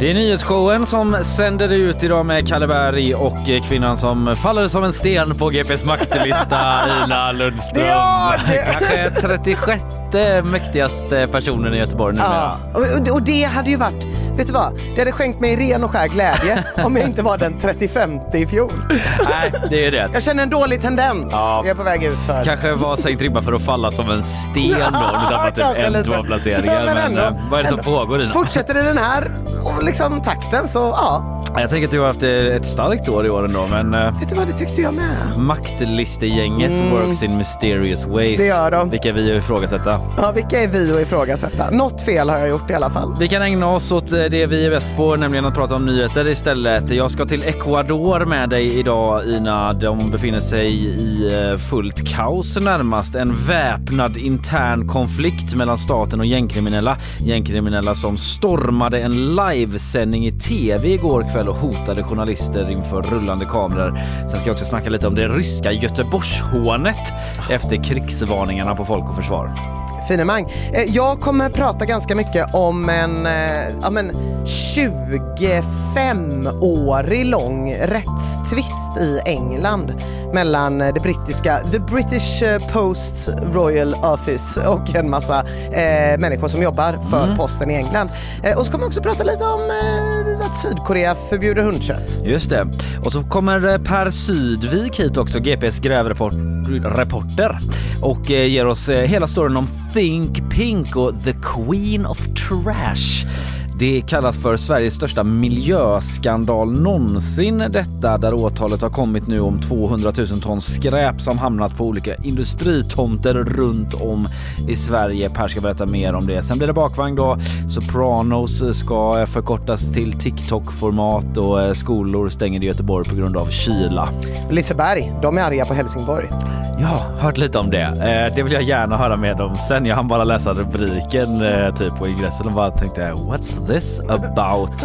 Det är nyhetsshowen som sänder ut idag med Kalle Berg och kvinnan som faller som en sten på GPs maktlista, Ina Lundström. Ja, det- Kanske 36 mäktigaste personen i Göteborg numera. Ja, och det hade ju varit, vet du vad? Det hade skänkt mig ren och skär glädje om jag inte var den 35 i fjol. Nej, det är det. Jag känner en dålig tendens Ja. jag är på väg ut för. Kanske var sänkt ribba för att falla som en sten då. Du tappar typ en, lite. två placeringar. Ja, men men ändå. eh, vad är det som Ändå. pågår Ina? Fortsätter det den här liksom takten så ja, Jag tänker att du har haft ett starkt år i år ändå, men eh, vet du vad det tyckte jag med. Maktlistegänget works in mysterious ways. Det gör de. Vilka vi ifrågasätta. Ja, vilka är vi att ifrågasätta? Något fel har jag gjort i alla fall. Vi kan ägna oss åt eh, det vi är bäst på, nämligen att prata om nyheter istället. Jag ska till Ecuador med dig idag Ina. De befinner sig i eh, fullt kaos närmast. En väpnad intern konflikt mellan staten och gängkriminella. Gängkriminella som stormade en livesändning i tv igår kväll och hotade journalister inför rullande kameror. Sen ska jag också snacka lite om det ryska Göteborgshånet efter krigsvarningarna på Folk och Försvar. Finemang. Eh, Jag kommer prata ganska mycket om en eh, ja, men 25-årig lång rättstvist i England mellan eh, det brittiska The British Post Royal Office och en massa eh, människor som jobbar för posten i England. Eh, och så kommer jag också prata lite om eh, att Sydkorea förbjuder hundkött. Just det. Och så kommer eh, Per Sydvik hit också, GPs grävreporter och eh, ger oss eh, hela storyn om Think Pink och The Queen of Trash. Det kallas för Sveriges största miljöskandal någonsin detta där åtalet har kommit nu om 200 000 ton skräp som hamnat på olika industritomter runt om i Sverige. Per ska berätta mer om det. Sen blir det bakvagn då. Sopranos ska förkortas till TikTok-format och eh, skolor stänger i Göteborg på grund av kyla. Liseberg, de är arga på Helsingborg. Ja, hört lite om det. Eh, det vill jag gärna höra mer om sen. Jag hann bara läsa rubriken eh, typ på ingressen och bara tänkte what's this about?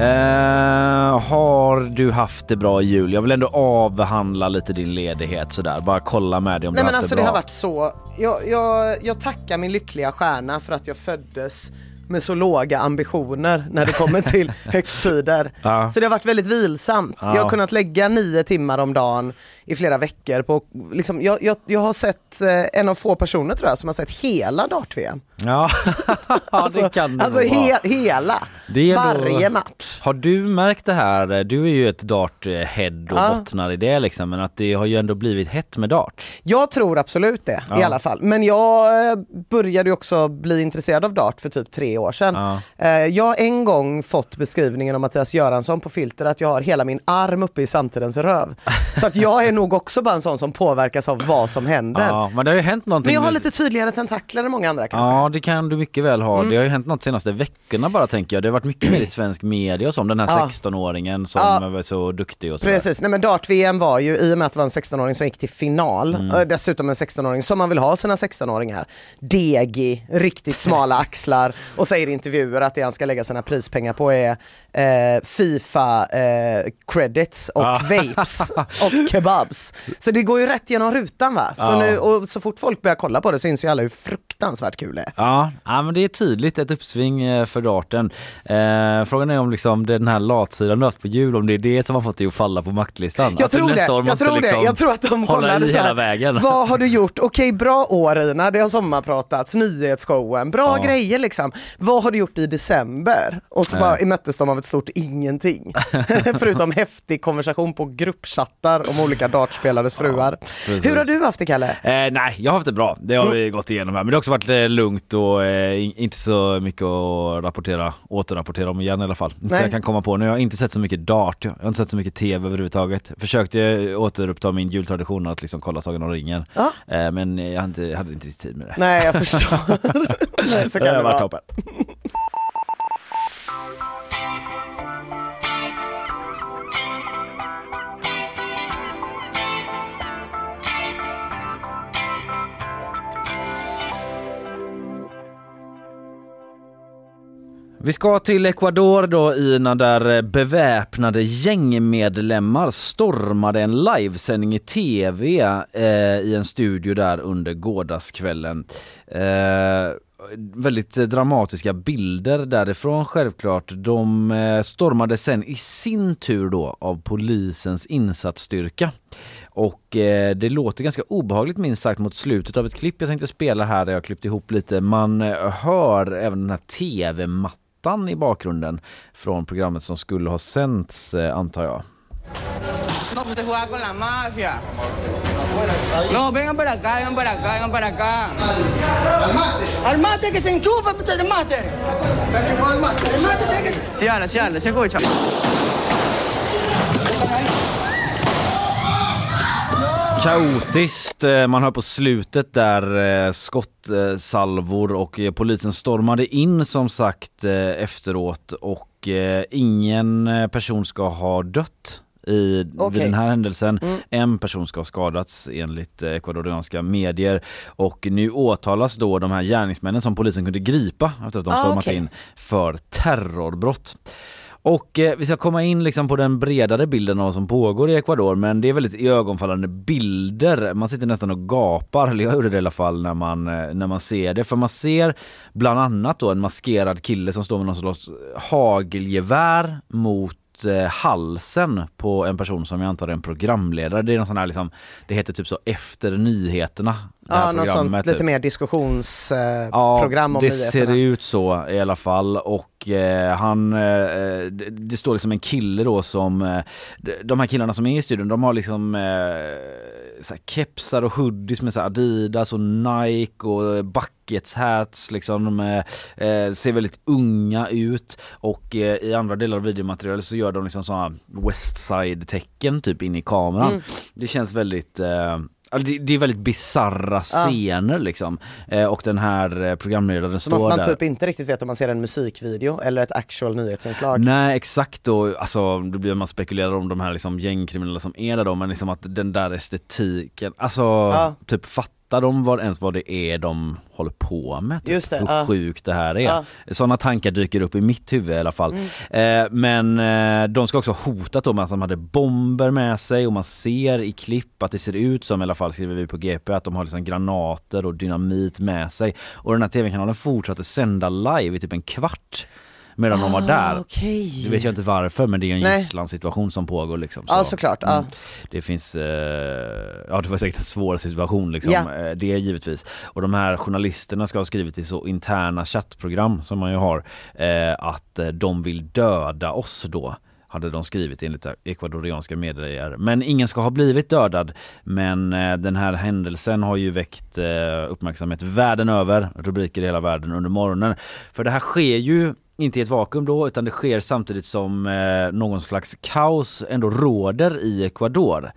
Eh, har du haft det bra i jul? Jag vill ändå avhandla lite din ledighet sådär. Bara kolla med dig om Nej du men haft alltså det det bra. har varit så, jag, jag, jag tackar min lyckliga stjärna för att jag föddes med så låga ambitioner när det kommer till högtider. Ja. Så det har varit väldigt vilsamt. Ja. Jag har kunnat lägga nio timmar om dagen i flera veckor på, liksom, jag, jag, jag har sett eh, en av få personer tror jag som har sett hela dart-VM. Ja, ja det kan det alltså he, hela, Det varje match. Har du märkt det här, du är ju ett dart-head och Ja. bottnar i det liksom, men att det har ju ändå blivit hett med dart. Jag tror absolut det i Ja. alla fall. Men jag eh, började ju också bli intresserad av dart för typ tre år sedan. Ja. Eh, Jag har en gång fått beskrivningen av Mattias Göransson på filter att jag har hela min arm uppe i samtidens röv. Så att jag är nog också bara en sån som påverkas av vad som händer. Ja, men det har ju hänt någonting. Men jag har lite tydligare tentakler än många andra kanske. Ja det kan du mycket väl ha. Mm. Det har ju hänt något senaste veckorna bara tänker jag. Det har varit mycket mer i svensk media och som den här Ja. 16-åringen som Ja. var så duktig och sådär. Precis, nej men dart-VM var ju i och med att det var en 16-åring som gick till final, Mm. dessutom en 16-åring som man vill ha sina 16-åringar. Degig, riktigt smala axlar och säger i intervjuer att det han ska lägga sina prispengar på är eh, Fifa eh, och Ja. vapes och kebabs. Så det går ju rätt genom rutan va? Så, Ja. nu, och så fort folk börjar kolla på det syns ju alla hur fruktansvärt kul det är. Ja, ja men det är tydligt ett uppsving eh, för darten. Eh, frågan är om liksom den här latsidan haft på jul, om det är det som har fått dig att falla på maktlistan. Jag Alltså, tror det, nästa år jag tror det. liksom Jag tror att de kollade i så här, hela vägen. Vad har du gjort? Okej, bra år Ina, det har sommarpratats, nyhetsshowen, bra Ja. grejer liksom. Vad har du gjort i december? Och så bara möttes de av ett stort ingenting. Förutom häftig konversation på gruppchattar om olika dartspelares fruar. precis. Hur har du haft det Kalle? Eh, nej, jag har haft det bra. Det har vi gått igenom här. Men det har också varit eh, lugnt och eh, in- inte så mycket att rapportera, återrapportera om igen i alla fall. Så Nej. jag kan komma på nu. Jag har inte sett så mycket dart. Jag har inte sett så mycket tv överhuvudtaget. Försökte eh, återuppta min jultradition att liksom kolla Sagan om ringen. Ja. Eh, men jag hade inte, jag hade inte tid med det. Nej, jag förstår. Nej, så det kan har det varit vara. toppen. Vi ska till Ecuador då Ina där eh, beväpnade gängmedlemmar stormade en livesändning i tv eh, i en studio där under gårdagskvällen. Eh, väldigt eh, dramatiska bilder därifrån självklart. De eh, stormade sen i sin tur då av polisens insatsstyrka. Och eh, det låter ganska obehagligt minst sagt mot slutet av ett klipp jag tänkte spela här där jag klippt ihop lite. Man eh, hör även den här tv-mattan i bakgrunden från programmet som skulle ha sänts eh, antar jag. No, pues usted con la mafia. No, vengan para acá, vengan para acá, vengan para acá. Al mate que se enchufa, el mate. El mate tiene que... Sí, habla, sí, habla, se escucha. Kaotiskt, eh, man hör på slutet där eh, skottsalvor och eh, polisen stormade in som sagt efteråt och ingen person ska ha dött i, vid den här händelsen. Mm. En person ska ha skadats enligt ecuadorianska medier och nu åtalas då de här gärningsmännen som polisen kunde gripa efter att de Ah, stormat okej. in för terrorbrott. Och eh, vi ska komma in liksom på den bredare bilden av vad som pågår i Ecuador men det är väldigt iögonfallande bilder. Man sitter nästan och gapar, eller jag gjorde det i alla fall när man, eh, när man ser det. För man ser bland annat då en maskerad kille som står med någon slags hagelgevär mot eh, halsen på en person som jag antar är en programledare. Det är någon sån här liksom, det heter typ så efter nyheterna det här Ja, något sånt lite typ. mer diskussionsprogram eh, Ja, om det ser ut så i alla fall och eh, han, eh, det, står liksom en kille då som, eh, de- här killarna som är i studion de har liksom eh, kepsar och hoodies med så Adidas och Nike och buckets hats liksom, de eh, eh, ser väldigt unga ut och i andra delar av videomaterialet så gör de liksom sådana Westside tecken typ in i kameran. Mm. Det känns väldigt det, det är väldigt bizarra scener liksom. Eh, och den här eh, programledaren står man där. typ inte riktigt vet om man ser en musikvideo eller ett actual nyhetsinslag. Nej exakt då, alltså då blir man spekulerar om de här liksom gängkriminella som är där då men liksom att den där estetiken, alltså typ fattar de vad, ens vad det är de håller på med? Typ, Just det, hur ja. sjukt det här är. Ja. Sådana tankar dyker upp i mitt huvud i alla fall. Eh, men eh, de ska också ha hotat med att de hade bomber med sig och man ser i klipp att det ser ut som, i alla fall skriver vi på GP, att de har liksom granater och dynamit med sig. Och den här tv-kanalen fortsatte sända live i typ en kvart. Medan de var där. Ah, Okej. Det vet jag inte varför men det är en Nej. gisslansituation som pågår liksom. Ja såklart. Ja. Mm. Det finns, eh, ja det var säkert en svår situation liksom, Ja. eh, det givetvis. Och de här journalisterna ska ha skrivit i så interna chattprogram som man ju har, eh, att eh, de vill döda oss då hade de skrivit enligt ecuadorianska medier. Men ingen ska ha blivit dödad. Men eh, den här händelsen har ju väckt uppmärksamhet världen över, rubriker i hela världen under morgonen. För det här sker ju inte i ett vakuum då utan det sker samtidigt som eh, någon slags kaos ändå råder i Ecuador.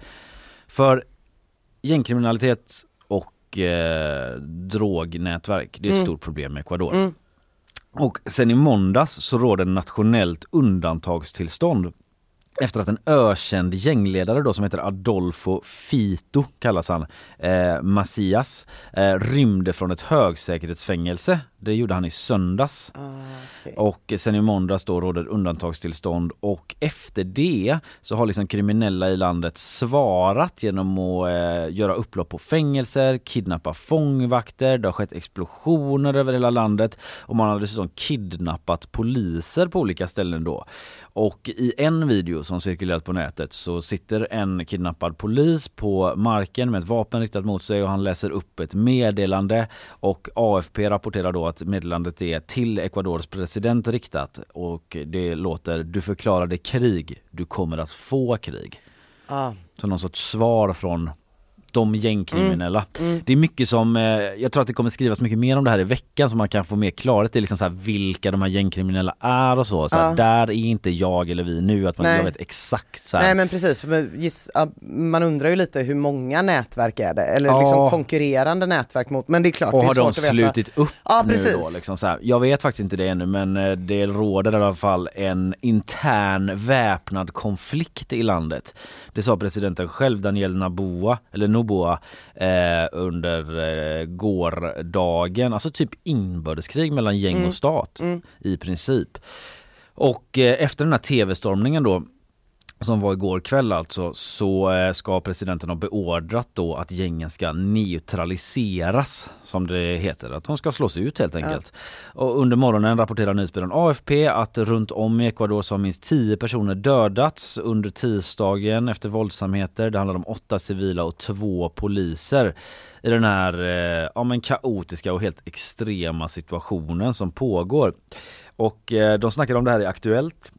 För gängkriminalitet och eh, drognätverk, det är ett Mm. stort problem i Ecuador. Mm. Och sen i måndags så råder nationellt undantagstillstånd efter att en ökänd gängledare då som heter Adolfo Fito kallas han, eh, Macias, eh, rymde från ett högsäkerhetsfängelse. Det gjorde han i söndags. Och sen i måndags då råder undantagstillstånd. Och efter det så har liksom kriminella i landet svarat genom att eh, göra upplopp på fängelser, kidnappa fångvakter, det har skett explosioner över hela landet. Och man har dessutom kidnappat poliser på olika ställen då. Och i en video som cirkulerat på nätet så sitter en kidnappad polis på marken med ett vapen riktat mot sig och han läser upp ett meddelande. Och AFP rapporterar då att meddelandet är till Ecuadors president riktat och det låter du förklarade krig, du kommer att få krig. Ja. Så någon sorts svar från de gängkriminella. Mm. Det är mycket som, eh, jag tror att det kommer skrivas mycket mer om det här i veckan så man kan få mer klarhet i liksom så här vilka de här gängkriminella är och så. så här, Ja. Där är inte jag eller vi nu, att man Nej. vet exakt så här. Nej men precis, ja, man undrar ju lite hur många nätverk är det? Eller Ja. liksom konkurrerande nätverk mot, men det är klart och det är har de svårt att veta. slutit upp Ja, nu precis. då? Liksom så här. Jag vet faktiskt inte det ännu men eh, det råder i alla fall en intern väpnad konflikt i landet. Det sa presidenten själv, Daniel Naboa, eller Noboa, eh, under eh, gårdagen. Alltså typ inbördeskrig mellan gäng Mm. och stat Mm. i princip. Och eh, efter den här tv-stormningen då som var igår kväll alltså, så eh, ska presidenten ha beordrat då att gängen ska neutraliseras, som det heter. Att de ska slås ut helt enkelt. Och under morgonen rapporterar nyhetsbyrån AFP att runt om i Ecuador så har minst 10 personer dödats under tisdagen efter våldsamheter. Det handlar om åtta civila och två poliser i den här eh, ja, men kaotiska och helt extrema situationen som pågår. Och eh, de snackade om det här i Aktuellt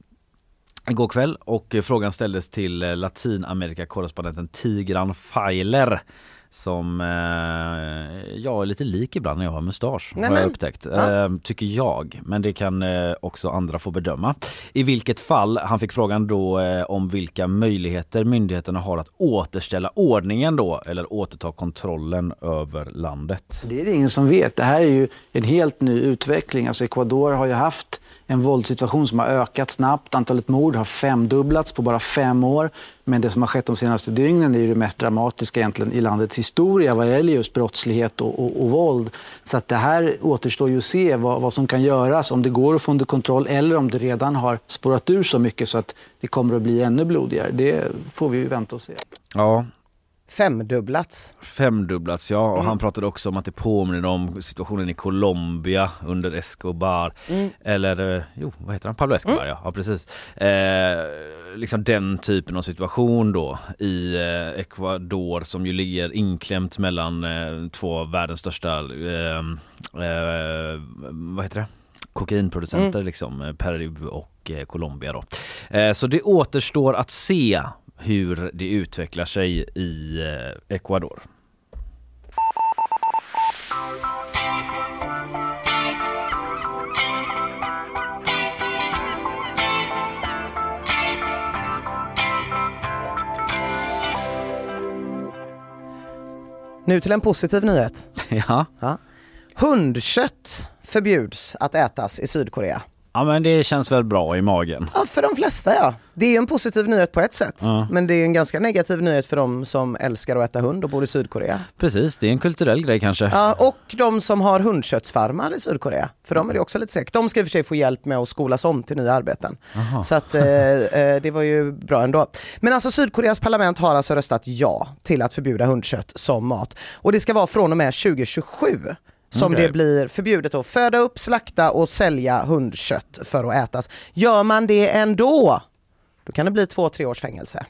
igår kväll och eh, frågan ställdes till eh, Latinamerika-korrespondenten Tigran Feiler som eh, jag är lite lik ibland när jag har mustasch har Nämen. jag upptäckt. Ja. Eh, tycker jag, men det kan eh, också andra få bedöma. I vilket fall, han fick frågan då eh, om vilka möjligheter myndigheterna har att återställa ordningen då eller återta kontrollen över landet. Det är det ingen som vet. Det här är ju en helt ny utveckling. Alltså Ecuador har ju haft en våldssituation som har ökat snabbt. Antalet mord har femdubblats på bara fem år. Men det som har skett de senaste dygnen är ju det mest dramatiska egentligen i landets historia vad gäller just brottslighet och, och, och våld. Så att det här återstår ju att se vad, vad som kan göras, om det går att få under kontroll eller om det redan har spårat ur så mycket så att det kommer att bli ännu blodigare. Det får vi ju vänta och se. Ja, Femdubblats. Femdubblats ja, och han pratade också om att det påminner om situationen i Colombia under Escobar. Mm. Eller, eh, jo vad heter han? Pablo Escobar ja, ja precis. Eh, liksom den typen av situation då i eh, Ecuador som ju ligger inklämt mellan eh, två av världens största, eh, eh, vad heter det? kokainproducenter liksom, eh, Peru och Colombia då. Så det återstår att se hur det utvecklar sig i eh, Ecuador. Nu till en positiv nyhet. Ja. Ja. Hundkött förbjuds att ätas i Sydkorea. Ja, men det känns väl bra i magen. Ja, för de flesta ja. Det är en positiv nyhet på ett sätt. Ja. Men det är en ganska negativ nyhet för de som älskar att äta hund och bor i Sydkorea. Precis, det är en kulturell grej kanske. Ja, och de som har hundköttsfarmar i Sydkorea. För de är det också lite säkert. De ska i och för sig få hjälp med att skolas om till nya arbeten. Så att eh, eh, det var ju bra ändå. Men alltså Sydkoreas parlament har alltså röstat ja till att förbjuda hundkött som mat. Och det ska vara från och med 2027. Som Okej. det blir förbjudet att föda upp, slakta och sälja hundkött för att ätas. Gör man det ändå, då kan det bli två, tre års fängelse.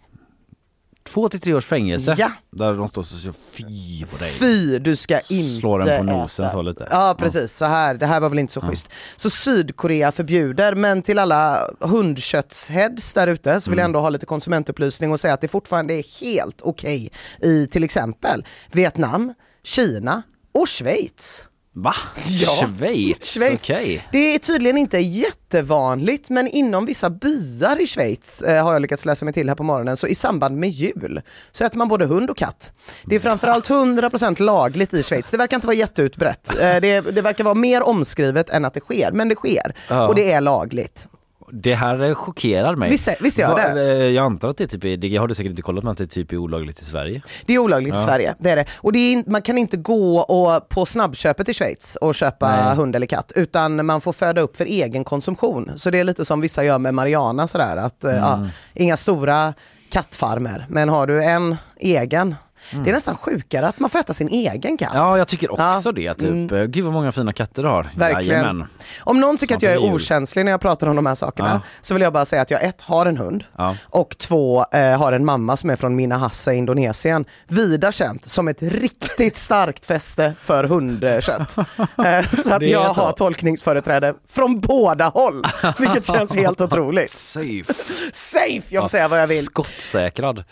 Två till tre års fängelse. Ja. Där de står så så fy på dig. Fy, du ska inte Slår den på nosen äta. så lite. Ja precis, så här, det här var väl inte så schysst. Så Sydkorea förbjuder, men till alla hundköttsheads där ute så vill jag Mm. ändå ha lite konsumentupplysning och säga att det fortfarande är helt okej i till exempel Vietnam, Kina och Schweiz. Va? Ja. Schweiz? Schweiz. Okej. Det är tydligen inte jättevanligt men inom vissa byar i Schweiz eh, har jag lyckats läsa mig till här på morgonen så i samband med jul så äter man både hund och katt. Det är framförallt 100% lagligt i Schweiz. Det verkar inte vara jätteutbrett. Eh, det, det verkar vara mer omskrivet än att det sker men det sker Ja. och det är lagligt. Det här eh, chockerar mig. Visst visst gör det. eh, Jag antar att det typ är, det har du säkert inte kollat men att det typ är olagligt i Sverige. Det är olagligt i Ja. Sverige, det är det. Och det är, man kan inte gå och, på snabbköpet i Schweiz och köpa Nej. hund eller katt utan man får föda upp för egen konsumtion. Så det är lite som vissa gör med Mariana sådär att eh, ja, Mm. inga stora kattfarmer men har du en egen Mm. Det är nästan sjukare att man får äta sin egen katt. Ja jag tycker också Ja. det typ. Mm. Gud vad många fina katter du har. Verkligen. Jajamän. Om någon tycker Snart att jag är okänslig när jag pratar om de här sakerna Ja. så vill jag bara säga att jag ett har en hund Ja. och två eh, har en mamma som är från Minahassa i Indonesien. Vida känt som ett riktigt starkt fäste för hundkött. Eh, så att jag så. har tolkningsföreträde från båda håll, vilket känns helt otroligt. Safe. Safe, jag får säga vad jag vill. Skottsäkrad. Eh,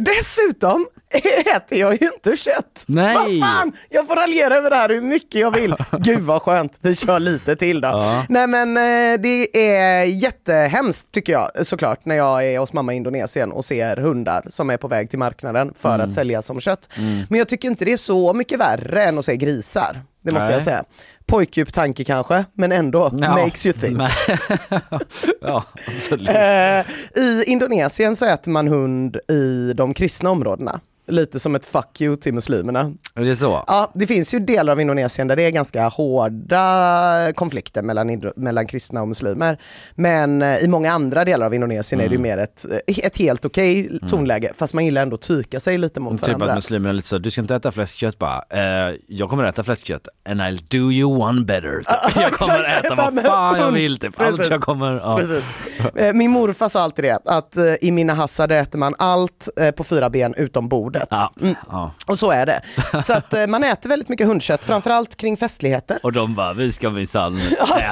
dessutom äter jag ju inte kött. Nej. Vad fan, jag får raljera över det här hur mycket jag vill. Gud vad skönt, vi kör lite till då. Ja. Nej men eh, det är jättehemskt tycker jag såklart när jag är hos mamma i Indonesien och ser hundar som är på väg till marknaden för Mm. att säljas som kött. Men jag tycker inte det är så mycket värre än att se grisar. Det måste Nej. jag säga. Pojkdjup tanke kanske, men ändå Ja. makes you think. Ja, absolut. Eh, I Indonesien så äter man hund i de kristna områdena. Lite som ett fuck you till muslimerna. Är det så? Ja, det finns ju delar av Indonesien där det är ganska hårda konflikter mellan, mellan kristna och muslimer. Men eh, i många andra delar av Indonesien är det Mm. mer ett, eh, ett helt okej tonläge. Fast man gillar ändå att tyka sig lite mot Typ varandra. att muslimerna är lite så, du ska inte äta fläskkött bara. Eh, jag kommer äta fläskkött and I'll do you one better. Typ. Jag kommer äta vad fan jag vill typ. Allt Precis. jag kommer... Ja. Precis. Eh, Min morfar sa alltid det, att i mina hassar äter man allt på fyra ben utom bordet. Ja. Mm. Ja. Och så är det. Så att eh, man äter väldigt mycket hundkött, framförallt kring festligheter. Och de bara, vi ska minsann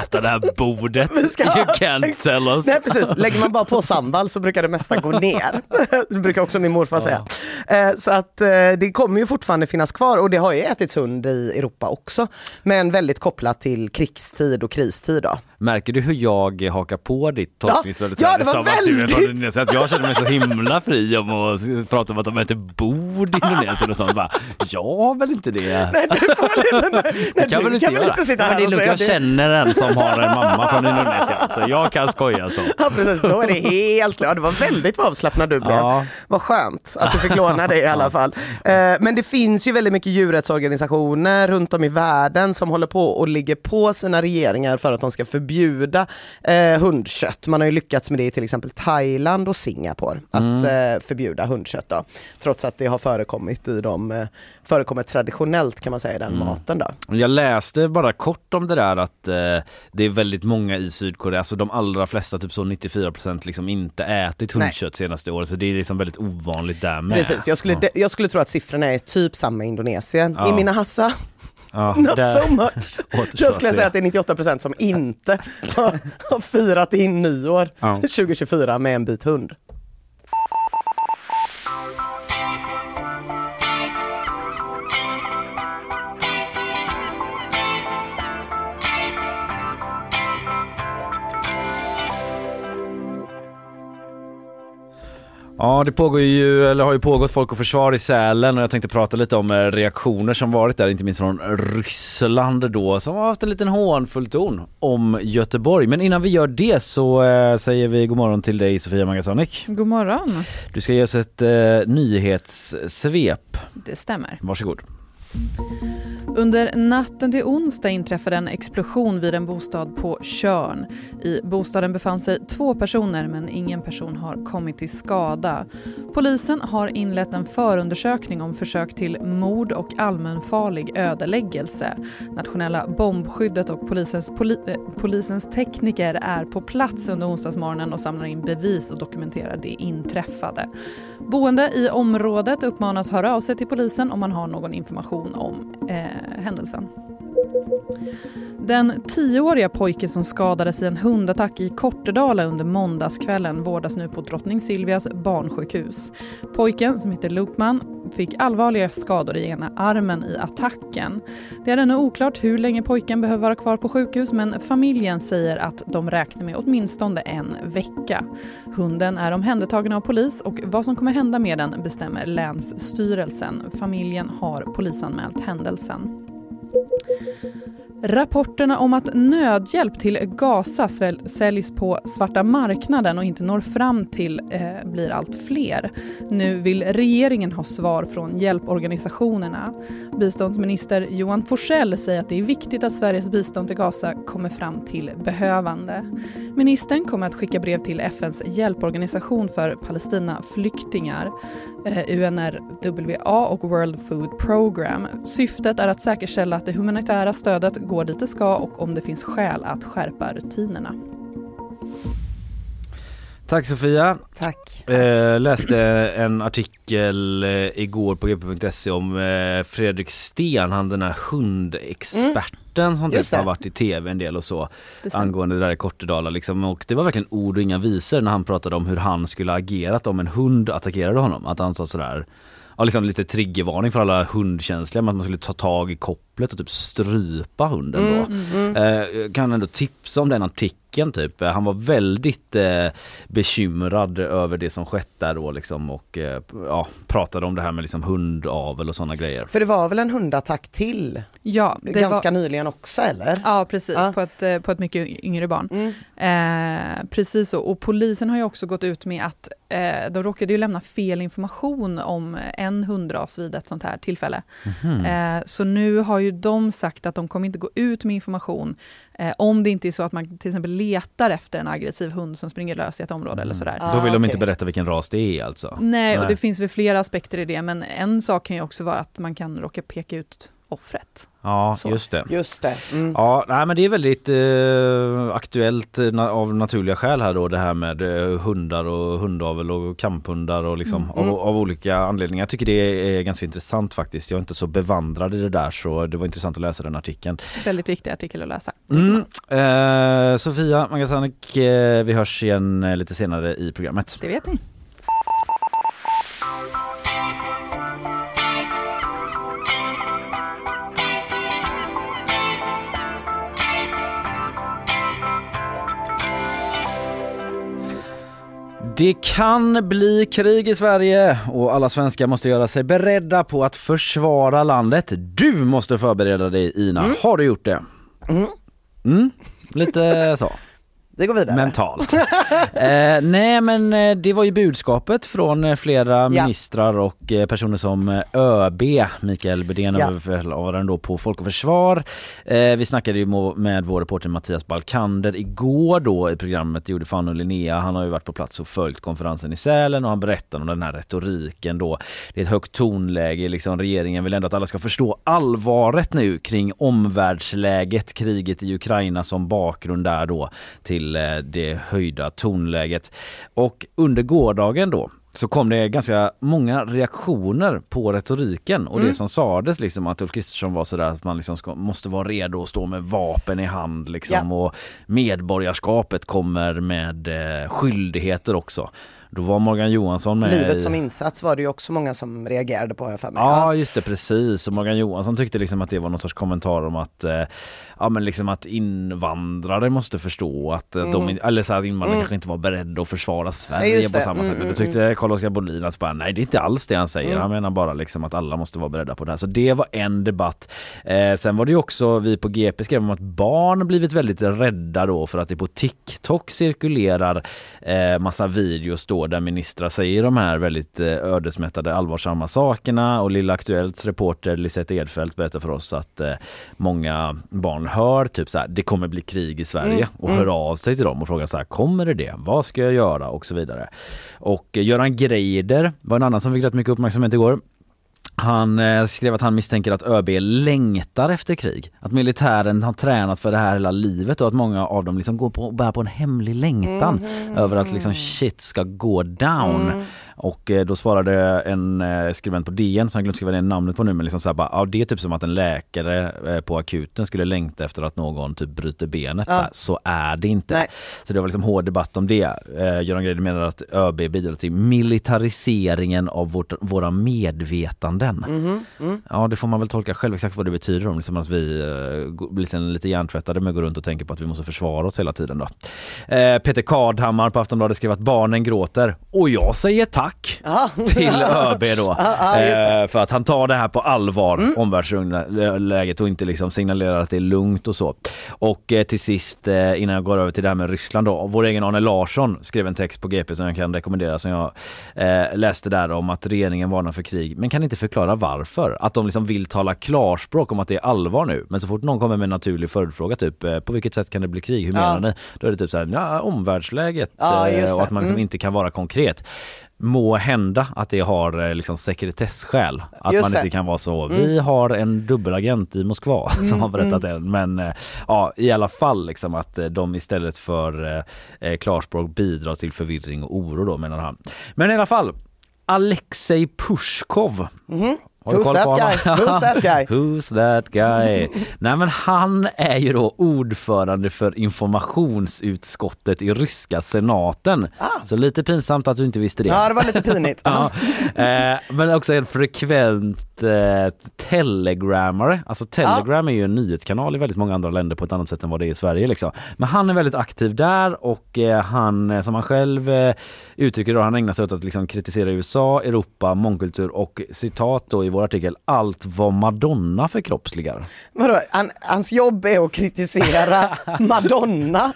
äta det här bordet. Vi ska- You can't tell us. Nej precis, lägger man bara på sambal så brukar det mesta gå ner. det brukar också min morfar säga. Eh, Så att eh, det kommer ju fortfarande finnas kvar och det har ju ätits hund i Europa också. Men väldigt kopplat till krigstid och kristid då. Märker du hur jag hakar på ditt tolkningsföreträde? Ja, det var som att du är från väldigt- Indonesien? Att jag känner mig så himla fri om att prata om att de äter bord i Indonesien och sånt. Bara, jag väl inte det. Nej, du får lite, nej, Det kan du väl inte kan göra? inte sitta Nej, här men det är lugnt, jag det. känner en som har en mamma från Indonesien så jag kan skoja så. Ja precis, då är det helt klart. Det var väldigt avslappnad du blev. Ja. Vad skönt att du fick låna det i alla fall. Eh, Men det finns ju väldigt mycket djurrättsorganisationer runt om i världen som håller på och ligger på sina regeringar för att de ska förbjuda eh, hundkött. Man har ju lyckats med det i till exempel Thailand och Singapore, att eh, förbjuda hundkött då. Trots att det har förekommit i de, eh, förekommit traditionellt kan man säga i den maten då. Jag läste bara kort om det där att eh, det är väldigt många i Sydkorea, alltså de allra flesta, typ så 94% liksom inte ätit Nej. hundkött senaste året så det är liksom väldigt ovanligt där med. Precis, jag skulle, Ja. jag skulle tro att siffrorna är typ samma i Indonesien. Ja. I mina hassa Ja, Not so much. Jag skulle säga att det är 98% som inte har, har firat in nyår Ja. 2024 med en bit hund. Ja det pågår ju, eller har ju pågått Folk och Försvar i Sälen och jag tänkte prata lite om eh, reaktioner som varit där, inte minst från Ryssland då, som har haft en liten hånfull ton om Göteborg. Men innan vi gör det så eh, säger vi god morgon till dig Sofia Magasanik. God morgon. Du ska ge oss ett eh, nyhetssvep. Det stämmer. Varsågod. Under natten till onsdag inträffade en explosion vid en bostad på Körn. I bostaden befann sig två personer men ingen person har kommit till skada. Polisen har inlett en förundersökning om försök till mord och allmänfarlig ödeläggelse. Nationella bombskyddet och polisens, poli eh, polisens tekniker är på plats under onsdagsmorgonen och samlar in bevis och dokumenterar det inträffade. Boende i området uppmanas höra av sig till polisen om man har någon information om eh, händelsen. Den tioåriga pojke som skadades i en hundattack i Kortedala under måndagskvällen vårdas nu på Drottning Silvias barnsjukhus. Pojken, som heter Lukman, fick allvarliga skador i ena armen i attacken. Det är ännu oklart hur länge pojken behöver vara kvar på sjukhus men familjen säger att de räknar med åtminstone en vecka. Hunden är omhändertagen av polis och vad som kommer hända med den bestämmer Länsstyrelsen. Familjen har polisanmält händelsen. Rapporterna om att nödhjälp till Gaza säljs på svarta marknaden och inte når fram till eh, blir allt fler. Nu vill regeringen ha svar från hjälporganisationerna. Biståndsminister Johan Forsell säger att det är viktigt att Sveriges bistånd till Gaza kommer fram till behövande. Ministern kommer att skicka brev till FNs hjälporganisation för Palestinaflyktingar, eh, UNRWA och World Food Program. Syftet är att säkerställa att det humanitära stödet går dit det ska och om det finns skäl att skärpa rutinerna. Tack Sofia. Tack. Eh, läste en artikel eh, igår på gp.se om eh, Fredrik Sten, han den här hundexperten mm. som typ har varit i tv en del och så angående det där i Kortedala liksom. Och det var verkligen ord och inga visor när han pratade om hur han skulle agerat om en hund attackerade honom. Att han sa sådär ja, liksom lite triggervarning för alla hundkänsliga att man skulle ta tag i kopplet och typ strypa hunden då. Mm, mm. Eh, kan ändå tipsa om den artikeln typ. Han var väldigt eh, bekymrad över det som skett där då liksom och eh, ja, pratade om det här med liksom hundavel och sådana grejer. För det var väl en hundattack till? Ja, ganska var... nyligen också eller? Ja precis, ja. På, ett, eh, på ett mycket yngre barn. Mm. Eh, precis så, och polisen har ju också gått ut med att eh, de råkade ju lämna fel information om en hundras vid ett sånt här tillfälle. Mm. så nu har ju de sagt att de kommer inte gå ut med information eh, om det inte är så att man till exempel letar efter en aggressiv hund som springer lös i ett område mm. eller sådär. Då vill de okay. inte berätta vilken ras det är alltså? Nej, Nej, och det finns väl flera aspekter i det, men en sak kan ju också vara att man kan råka peka ut offret. Ja, så. just det. Just det. Mm. Ja, nej, men det är väldigt eh, aktuellt na av naturliga skäl här då det här med eh, hundar och hundavel och kamphundar och liksom mm. av, av, olika anledningar. Jag tycker det är ganska intressant faktiskt. Jag är inte så bevandrad i det där så det var intressant att läsa den artikeln. Väldigt viktig artikel att läsa. Mm. Eh, Sofia Magasanik, eh, vi hörs igen eh, lite senare i programmet. Det vet ni. Det kan bli krig i Sverige och alla svenskar måste göra sig beredda på att försvara landet. Du måste förbereda dig Ina. Mm. Har du gjort det? Mm. Mm, lite så. Vi går vidare. Mentalt. eh, nej men eh, det var ju budskapet från eh, flera ja. ministrar och eh, personer som ÖB, Mikael Bydén, ja. överbefälhavaren då på Folk och Försvar. Eh, vi snackade ju med vår reporter Mattias Balkander igår då i programmet gjorde fan och Linnea. Han har ju varit på plats och följt konferensen i Sälen och han berättade om den här retoriken då. Det är ett högt tonläge, liksom regeringen vill ändå att alla ska förstå allvaret nu kring omvärldsläget, kriget i Ukraina som bakgrund där då till till eh, det höjda tonläget. Och under gårdagen då så kom det ganska många reaktioner på retoriken och mm. det som sades liksom att Ulf Kristersson var sådär att man liksom ska, måste vara redo att stå med vapen i hand liksom ja. och medborgarskapet kommer med eh, skyldigheter också. Då var Morgan Johansson med Livet som insats var det ju också många som reagerade på jag för mig. Ja just det precis och Morgan Johansson tyckte liksom att det var någon sorts kommentar om att eh, ja men liksom att invandrare måste förstå att mm. de, eller så att invandrare mm. kanske inte var beredda att försvara Sverige ja, på samma mm, sätt. Men då mm, tyckte mm. Carl-Oskar Bolin att bara, nej det är inte alls det han säger. Mm. Han menar bara liksom att alla måste vara beredda på det här. Så det var en debatt. Eh, sen var det ju också, vi på GP skrev om att barn blivit väldigt rädda då för att det på TikTok cirkulerar eh, massa videos då där ministrar säger de här väldigt eh, ödesmättade allvarsamma sakerna och Lilla Aktuellts reporter Lisette Edfeldt berättar för oss att eh, många barn hör typ så här, det kommer bli krig i Sverige Mm, och mm. hör av sig till dem och frågar så här, kommer det det? Vad ska jag göra? Och så vidare. Och eh, Göran Greider var en annan som fick rätt mycket uppmärksamhet igår. Han eh, skrev att han misstänker att ÖB längtar efter krig. Att militären har tränat för det här hela livet och att många av dem liksom går på, bär på en hemlig längtan över att liksom shit ska gå down. Och eh, då svarade en eh, skribent på DN, som jag glömt skriva ner namnet på nu, men liksom så här bara, ja, det är typ som att en läkare eh, på akuten skulle längta efter att någon typ bryter benet. Ja. Så, här, så är det inte. Nej. Så det var liksom hård debatt om det. Eh, Göran Greider menar att ÖB bidrar till militariseringen av vårt, våra medvetanden. Mm. Ja det får man väl tolka själv exakt vad det betyder om liksom att vi uh, blir lite, lite hjärntvättade med att gå runt och tänker på att vi måste försvara oss hela tiden då. Eh, Peter Kardhammar på Aftonbladet skrev att barnen gråter och jag säger tack Ja. till ÖB då. Mm. eh, för att han tar det här på allvar, omvärldsläget och inte liksom signalerar att det är lugnt och så. Och eh, till sist eh, innan jag går över till det här med Ryssland då, vår egen Arne Larsson skrev en text på GP som jag kan rekommendera som jag eh, läste där om att regeringen varnar för krig men kan inte förklara varför. Att de liksom vill tala klarspråk om att det är allvar nu men så fort någon kommer med en naturlig följdfråga typ eh, på vilket sätt kan det bli krig? Hur Ja. menar ni? Då är det typ så här, ja, omvärldsläget eh, och att man liksom Mm. inte kan vara konkret. Må hända att det har eh, liksom sekretessskäl. Att Just man det. inte kan vara så. Vi har en dubbelagent i Moskva som har berättat det. Men eh, ja, i alla fall liksom att eh, de istället för eh, klarspråk bidrar till förvirring och oro då menar han. Men i alla fall, Alexej Pushkov. Har Who's that guy? Who's that guy? Who's that guy? Nej men han är ju då ordförande för informationsutskottet i ryska senaten. Så lite pinsamt att du inte visste det. Ah. Ja, det var lite pinigt. Ja, eh, men också en frekvent eh, telegrammare. Alltså telegram är ju en nyhetskanal i väldigt många andra länder på ett annat sätt än vad det är i Sverige. Liksom. Men han är väldigt aktiv där och eh, han, eh, som han själv eh, uttrycker då, han ägnar sig åt att liksom, kritisera USA, Europa, mångkultur och citat då i vår artikel allt vad Madonna förkroppsligar. Vadå, han, hans jobb är att kritisera Madonna.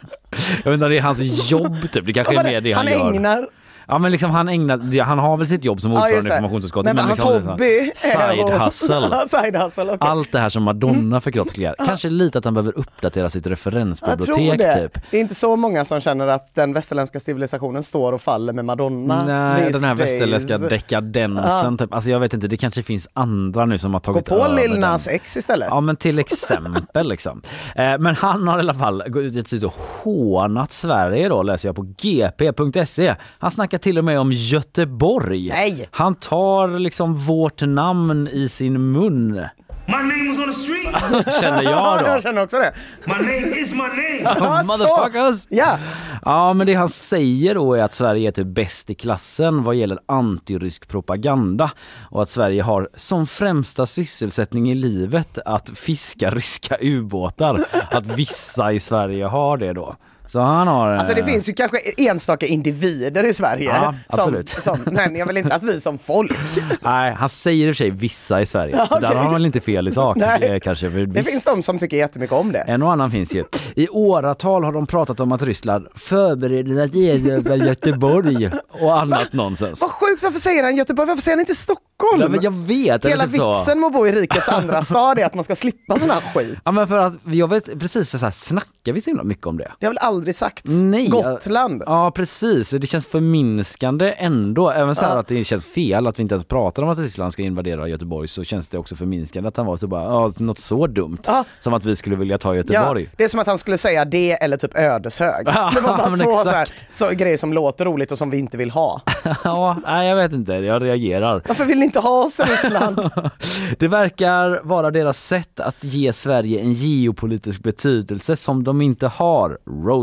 Jag vet inte det är hans jobb typ, det kanske är mer det han, han gör. ägnar Ja men liksom han ägnar, han har väl sitt jobb som Ja, ordförande i informationsutskottet. Men, hans liksom hobby Side hustle. side hustle, okej. Allt det här som Madonna förkroppsligar. Kanske lite att han behöver uppdatera sitt referensbibliotek det. typ. Det är inte så många som känner att den västerländska civilisationen står och faller med Madonna. Nej, den här days. västerländska dekadensen. Typ. Alltså jag vet inte, det kanske finns andra nu som har Gå tagit på över Lil den. Nas X istället. Ja men till exempel liksom. Eh, men han har i alla fall gått ut och hånat Sverige då läser jag på gp.se. Han snackar till och med om Göteborg. Nej. Han tar liksom vårt namn i sin mun. My name was on the street. Känner jag då. jag känner också det. My name is my name. Motherfuckers! Ja, Ja men det han säger då är att Sverige är typ bäst i klassen vad gäller antirysk propaganda och att Sverige har som främsta sysselsättning i livet att fiska ryska ubåtar. Att vissa i Sverige har det då. Så han har... alltså det eh, finns ju kanske enstaka individer i Sverige. Ja, som, som, men jag vill inte att vi som folk. Nej, han säger i och för sig vissa i Sverige. Ja, Så där okej. har han väl inte fel i sak Nej. kanske. För Det finns de som tycker jättemycket om det. En och annan finns ju. I åratal har de pratat om att Ryssland förbereder att erövra Göteborg och annat nonsens. Vad sjukt, varför säger han Göteborg? Varför säger han inte Stockholm? Ja, men jag vet, Hela typ så. vitsen med att bo i rikets andra stad är att man ska slippa sån här skit. Ja men för att jag vet precis så här snackar vi så himla mycket om det. Det har väl aldrig sagts? Nej, Gotland. Ja precis, det känns förminskande ändå. Även så här Ja. att det känns fel att vi inte ens pratar om att Ryssland ska invadera Göteborg så känns det också förminskande att han var så bara, ja något så dumt. Ja. Som att vi skulle vilja ta Ja, Göteborg. det är som att han skulle säga det eller typ Ödeshög. Ja, Det var bara två så här, så grejer som låter roligt och som vi inte vill ha. Ja, nej jag vet inte, jag reagerar. Varför vill ni inte ha oss Ryssland? Det verkar vara deras sätt att ge Sverige en geopolitisk betydelse som de inte har.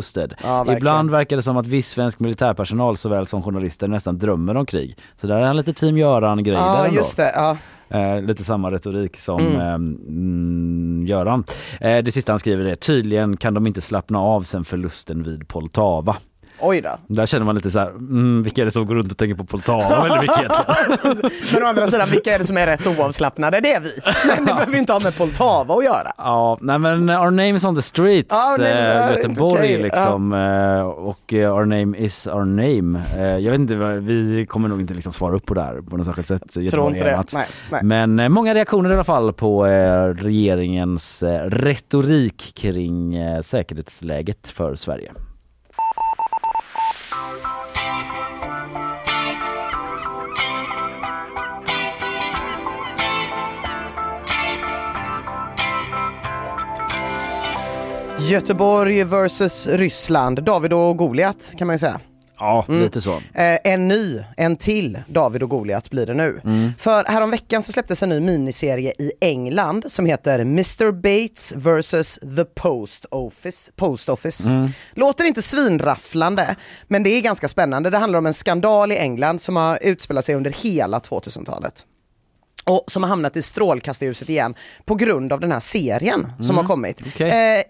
Roasted. Ja. Ibland verkar det som att viss svensk militärpersonal såväl som journalister nästan drömmer om krig. Så där är han lite team Göran-grej där Ja, ändå. just det. Ja. Eh, lite samma retorik som Mm. eh, mm, Göran. Eh, det sista han skriver är tydligen kan de inte slappna av sen förlusten vid Poltava. Oj då. Där känner man lite så här, mm, vilka är det som går runt och tänker på Poltava mycket egentligen? Men å andra sidan, vilka är det som är rätt oavslappnade? Det är vi. Men det behöver ju inte ha med Poltava att göra. Ja, nej men our name is on the streets, Ja, eh, ja, Göteborg okej, liksom. eh, Och eh, our name is our name. Jag vet inte, vi kommer nog inte liksom svara upp på det här på något särskilt sätt. Tror Göteborg inte det. Nej, nej. Men många reaktioner i alla fall på regeringens retorik kring säkerhetsläget för Sverige. Göteborg versus Ryssland. David och Goliat kan man ju säga. Ja, Mm. lite så. Eh, en ny, en till David och Goliat blir det nu. Mm. För häromveckan så släpptes en ny miniserie i England som heter Mr Bates vs The Post Office. Post Office. Mm. Låter inte svinrafflande, men det är ganska spännande. Det handlar om en skandal i England som har utspelat sig under hela 2000-talet. Och som har hamnat i strålkastarljuset igen på grund av den här serien som Mm. har kommit. Okej. Eh,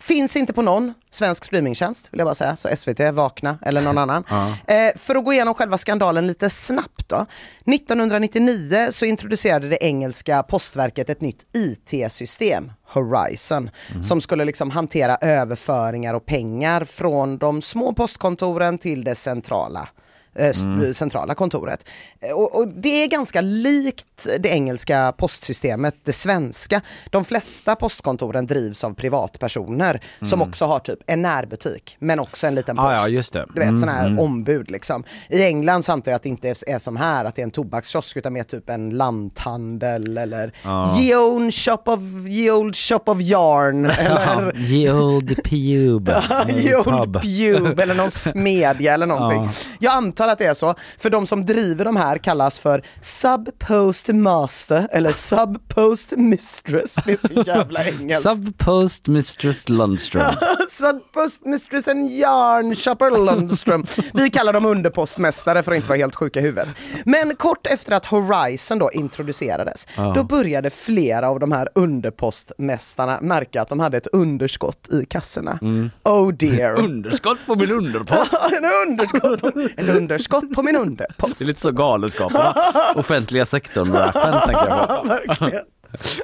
finns inte på någon svensk streamingtjänst vill jag bara säga, så SVT, Vakna eller någon annan. Eh, för att gå igenom själva skandalen lite snabbt då. 1999 så introducerade det engelska postverket ett nytt IT-system, Horizon, som skulle liksom hantera överföringar och pengar från de små postkontoren till det centrala Mm. centrala kontoret. Eh, Och, och det är ganska likt det engelska postsystemet, det svenska. De flesta postkontoren drivs av privatpersoner som Mm. också har typ en närbutik men också en liten post. Ah, ja, just det. Du vet Mm, sådana här mm. ombud liksom. I England så antar jag att det inte är, är som här, att det är en tobakskiosk utan mer typ en lanthandel eller Ja. Ye old shop of, ye old shop of yarn eller Ye old pube. Ye old Pub. pube eller någon smedja eller någonting. Ja. Jag antar att det är så, för de som driver de här kallas för subpost master eller subpost mistress. Det är så jävla engelskt. Subpost Mistress Lundström. Subpost mistress and yarn shopper Lundström. Vi kallar dem underpostmästare för att inte vara helt sjuka i huvudet. Men kort efter att Horizon då introducerades, Ja. då började flera av de här underpostmästarna märka att de hade ett underskott i kassorna. Oh dear. Underskott på min underpost. en underskott på, ett underskott på min underpost. Det är lite så galenskaperna. Offentliga sektorn-rappen tänker jag på. Verkligen.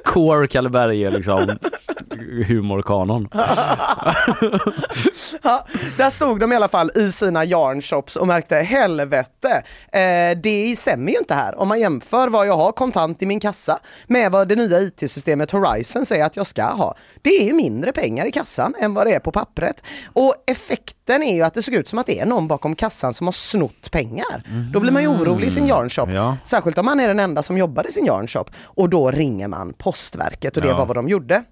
Core Kalle Berger liksom. Humorkanon. Ja, där stod de i alla fall i sina yarnshops och märkte helvete, eh, det stämmer ju inte här. Om man jämför vad jag har kontant i min kassa med vad det nya IT-systemet Horizon säger att jag ska ha. Det är ju mindre pengar i kassan än vad det är på pappret. Och effekten är ju att det såg ut som att det är någon bakom kassan som har snott pengar. Då blir man ju orolig i sin yarnshop. Ja. Särskilt om man är den enda som jobbar i sin yarnshop. Och då ringer man Postverket och det Ja. var vad de gjorde.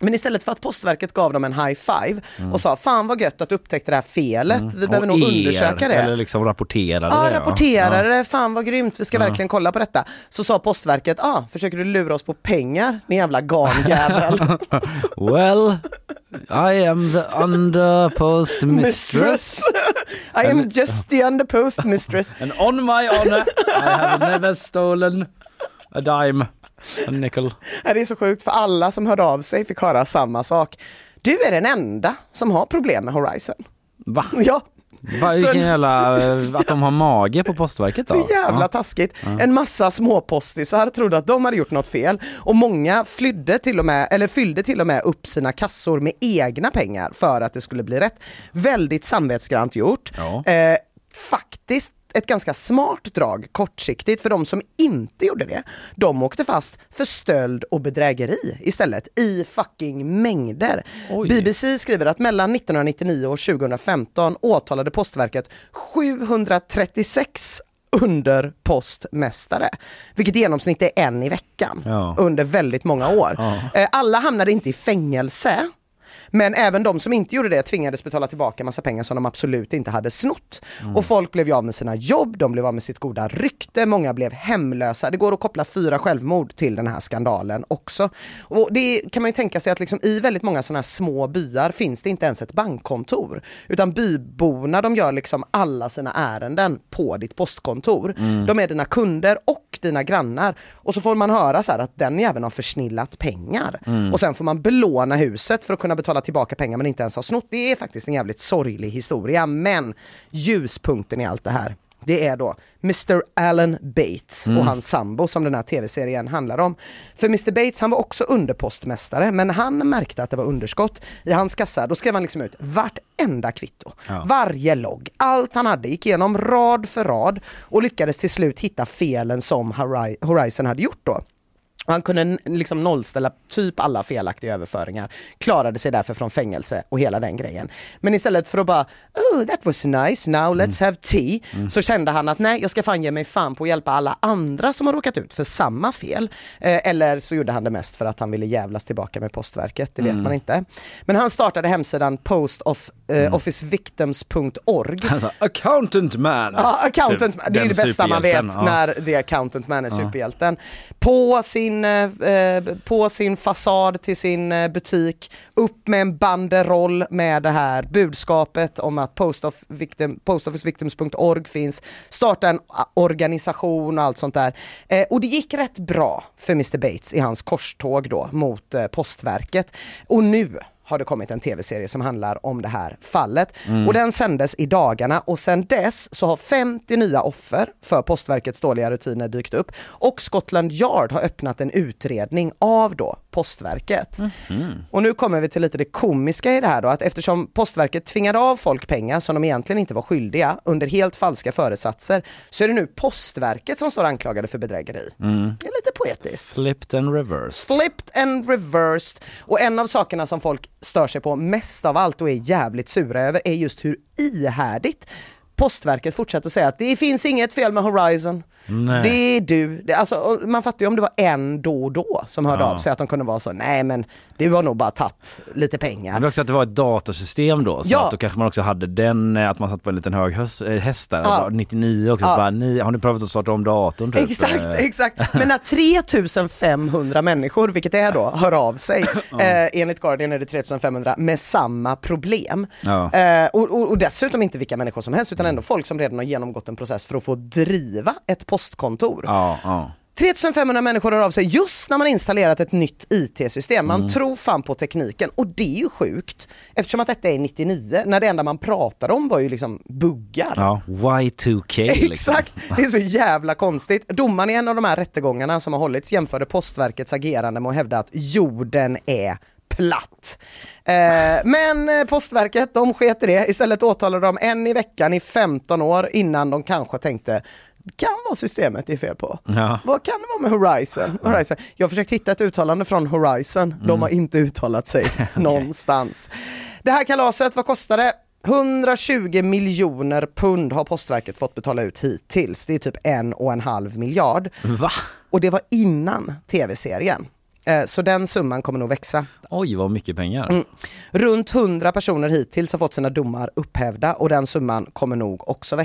Men istället för att Postverket gav dem en high five och sa fan vad gött att du upptäckte det här felet, vi behöver Mm. Nog er, undersöka det. Eller liksom rapporterade Ja, det. rapporterade det, fan vad grymt, vi ska Ja. verkligen kolla på detta. Så sa Postverket, ah, försöker du lura oss på pengar, din jävla garnjävel. Well, I am the underpost mistress. I am just the underpost mistress. And on my honor, I have never stolen a dime, a nickel. Det är så sjukt för alla som hörde av sig fick höra samma sak. Du är den enda som har problem med Horizon. Va? Ja, Va, vilken en- jävla, att de har mage på postverket då? Så jävla Ja. taskigt. Ja. En massa småpostisar trodde att de hade gjort något fel och många flydde till och med, eller fyllde till och med upp sina kassor med egna pengar för att det skulle bli rätt. Väldigt samvetsgrant gjort. Ja. Eh, faktiskt ett ganska smart drag kortsiktigt för de som inte gjorde det. De åkte fast för stöld och bedrägeri istället i fucking mängder. Oj. BBC skriver att mellan 1999 och 2015 åtalade Postverket 736 underpostmästare, vilket i genomsnitt är en i veckan Ja. under väldigt många år. Ja. Eh, Alla hamnade inte i fängelse, men även de som inte gjorde det tvingades betala tillbaka massa pengar som de absolut inte hade snott. Mm. Och folk blev ju av med sina jobb, de blev av med sitt goda rykte, många blev hemlösa. Det går att koppla fyra självmord till den här skandalen också. Och det kan man ju tänka sig att liksom i väldigt många sådana här små byar finns det inte ens ett bankkontor. Utan byborna de gör liksom alla sina ärenden på ditt postkontor. Mm. De är dina kunder och dina grannar. Och så får man höra så att den jäveln har försnillat pengar. Mm. Och sen får man belåna huset för att kunna betala betalat tillbaka pengar men inte ens har snott. Det är faktiskt en jävligt sorglig historia men ljuspunkten i allt det här det är då Mr Alan Bates Mm. och hans sambo som den här tv-serien handlar om. För Mr Bates han var också underpostmästare men han märkte att det var underskott i hans kassa då skrev han liksom ut vartenda kvitto, Ja. varje logg, allt han hade, gick igenom rad för rad och lyckades till slut hitta felen som Hori- Horizon hade gjort då. Och Han kunde liksom nollställa typ alla felaktiga överföringar, klarade sig därför från fängelse och hela den grejen. Men istället för att bara oh that was nice, now let's have tea, så kände han att nej jag ska fan ge mig fan på att hjälpa alla andra som har råkat ut för samma fel. Eh, eller så gjorde han det mest för att han ville jävlas tillbaka med postverket, det vet Mm. man inte. Men han startade hemsidan postofficevictims.org Alltså, accountant man. Ja, accountant Typ, man. Det är det bästa man vet ja. när the accountant man är superhjälten. På sin, Eh, eh, på sin fasad till sin eh, butik, upp med en banderoll med det här budskapet om att Post Victim, postofficevictims.org finns, starta en organisation och allt sånt där. Eh, och det gick rätt bra för Mr Bates i hans korståg då mot eh, postverket. Och nu har det kommit en tv-serie som handlar om det här fallet. Mm. Och den sändes i dagarna och sen dess så har 50 nya offer för Postverkets dåliga rutiner dykt upp och Scotland Yard har öppnat en utredning av då Postverket. Och nu kommer vi till lite det komiska i det här då, att eftersom Postverket tvingade av folk pengar som de egentligen inte var skyldiga under helt falska föresatser så är det nu Postverket som står anklagade för bedrägeri. Mm. Det är lite poetiskt. Flipped and reversed. Flipped and reversed. Och en av sakerna som folk stör sig på mest av allt och är jävligt sura över är just hur ihärdigt Postverket fortsätter säga att det finns inget fel med Horizon. Nej. Det är du. Det, alltså, man fattar ju om det var en då och då som hörde Ja. av sig att de kunde vara så, nej men du har nog bara tagit lite pengar. Men också att det var ett datorsystem då, så Ja. att då kanske man också hade den, eh, att man satt på en liten hög eh, häst där, Ja. bara 99 också, Ja. bara, ni, har ni provat att starta om datorn? Typ? Exakt, Eh, exakt. Men när 3500 människor, vilket det är då, hör av sig, eh, enligt Guardian är det 3500, med samma problem. Ja. Eh, och, och, och dessutom inte vilka människor som helst, utan ändå folk som redan har genomgått en process för att få driva ett postkontor. Ja, ja. 3500 människor hör av sig just när man installerat ett nytt IT-system. Man Mm. tror fan på tekniken och det är ju sjukt eftersom att detta är 99 när det enda man pratade om var ju liksom buggar. ja. Y2K liksom. Exakt, det är så jävla konstigt. Domaren i en av de här rättegångarna som har hållits jämförde Postverkets agerande med att hävda att jorden är platt. Eh, men eh, Postverket, de sket i det. Istället åtalade de en i veckan i 15 år innan de kanske tänkte kan vara systemet det är fel på. Ja. Vad kan det vara med Horizon? Horizon? Jag har försökt hitta ett uttalande från Horizon. De Mm. har inte uttalat sig någonstans. Det här kalaset, vad kostar det? 120 miljoner pund har Postverket fått betala ut hittills. Det är typ en och en halv miljard. Va? Och det var innan tv-serien. Eh, Så den summan kommer nog växa. Oj, vad mycket pengar. Mm. Runt 100 personer hittills har fått sina domar upphävda och den summan kommer nog också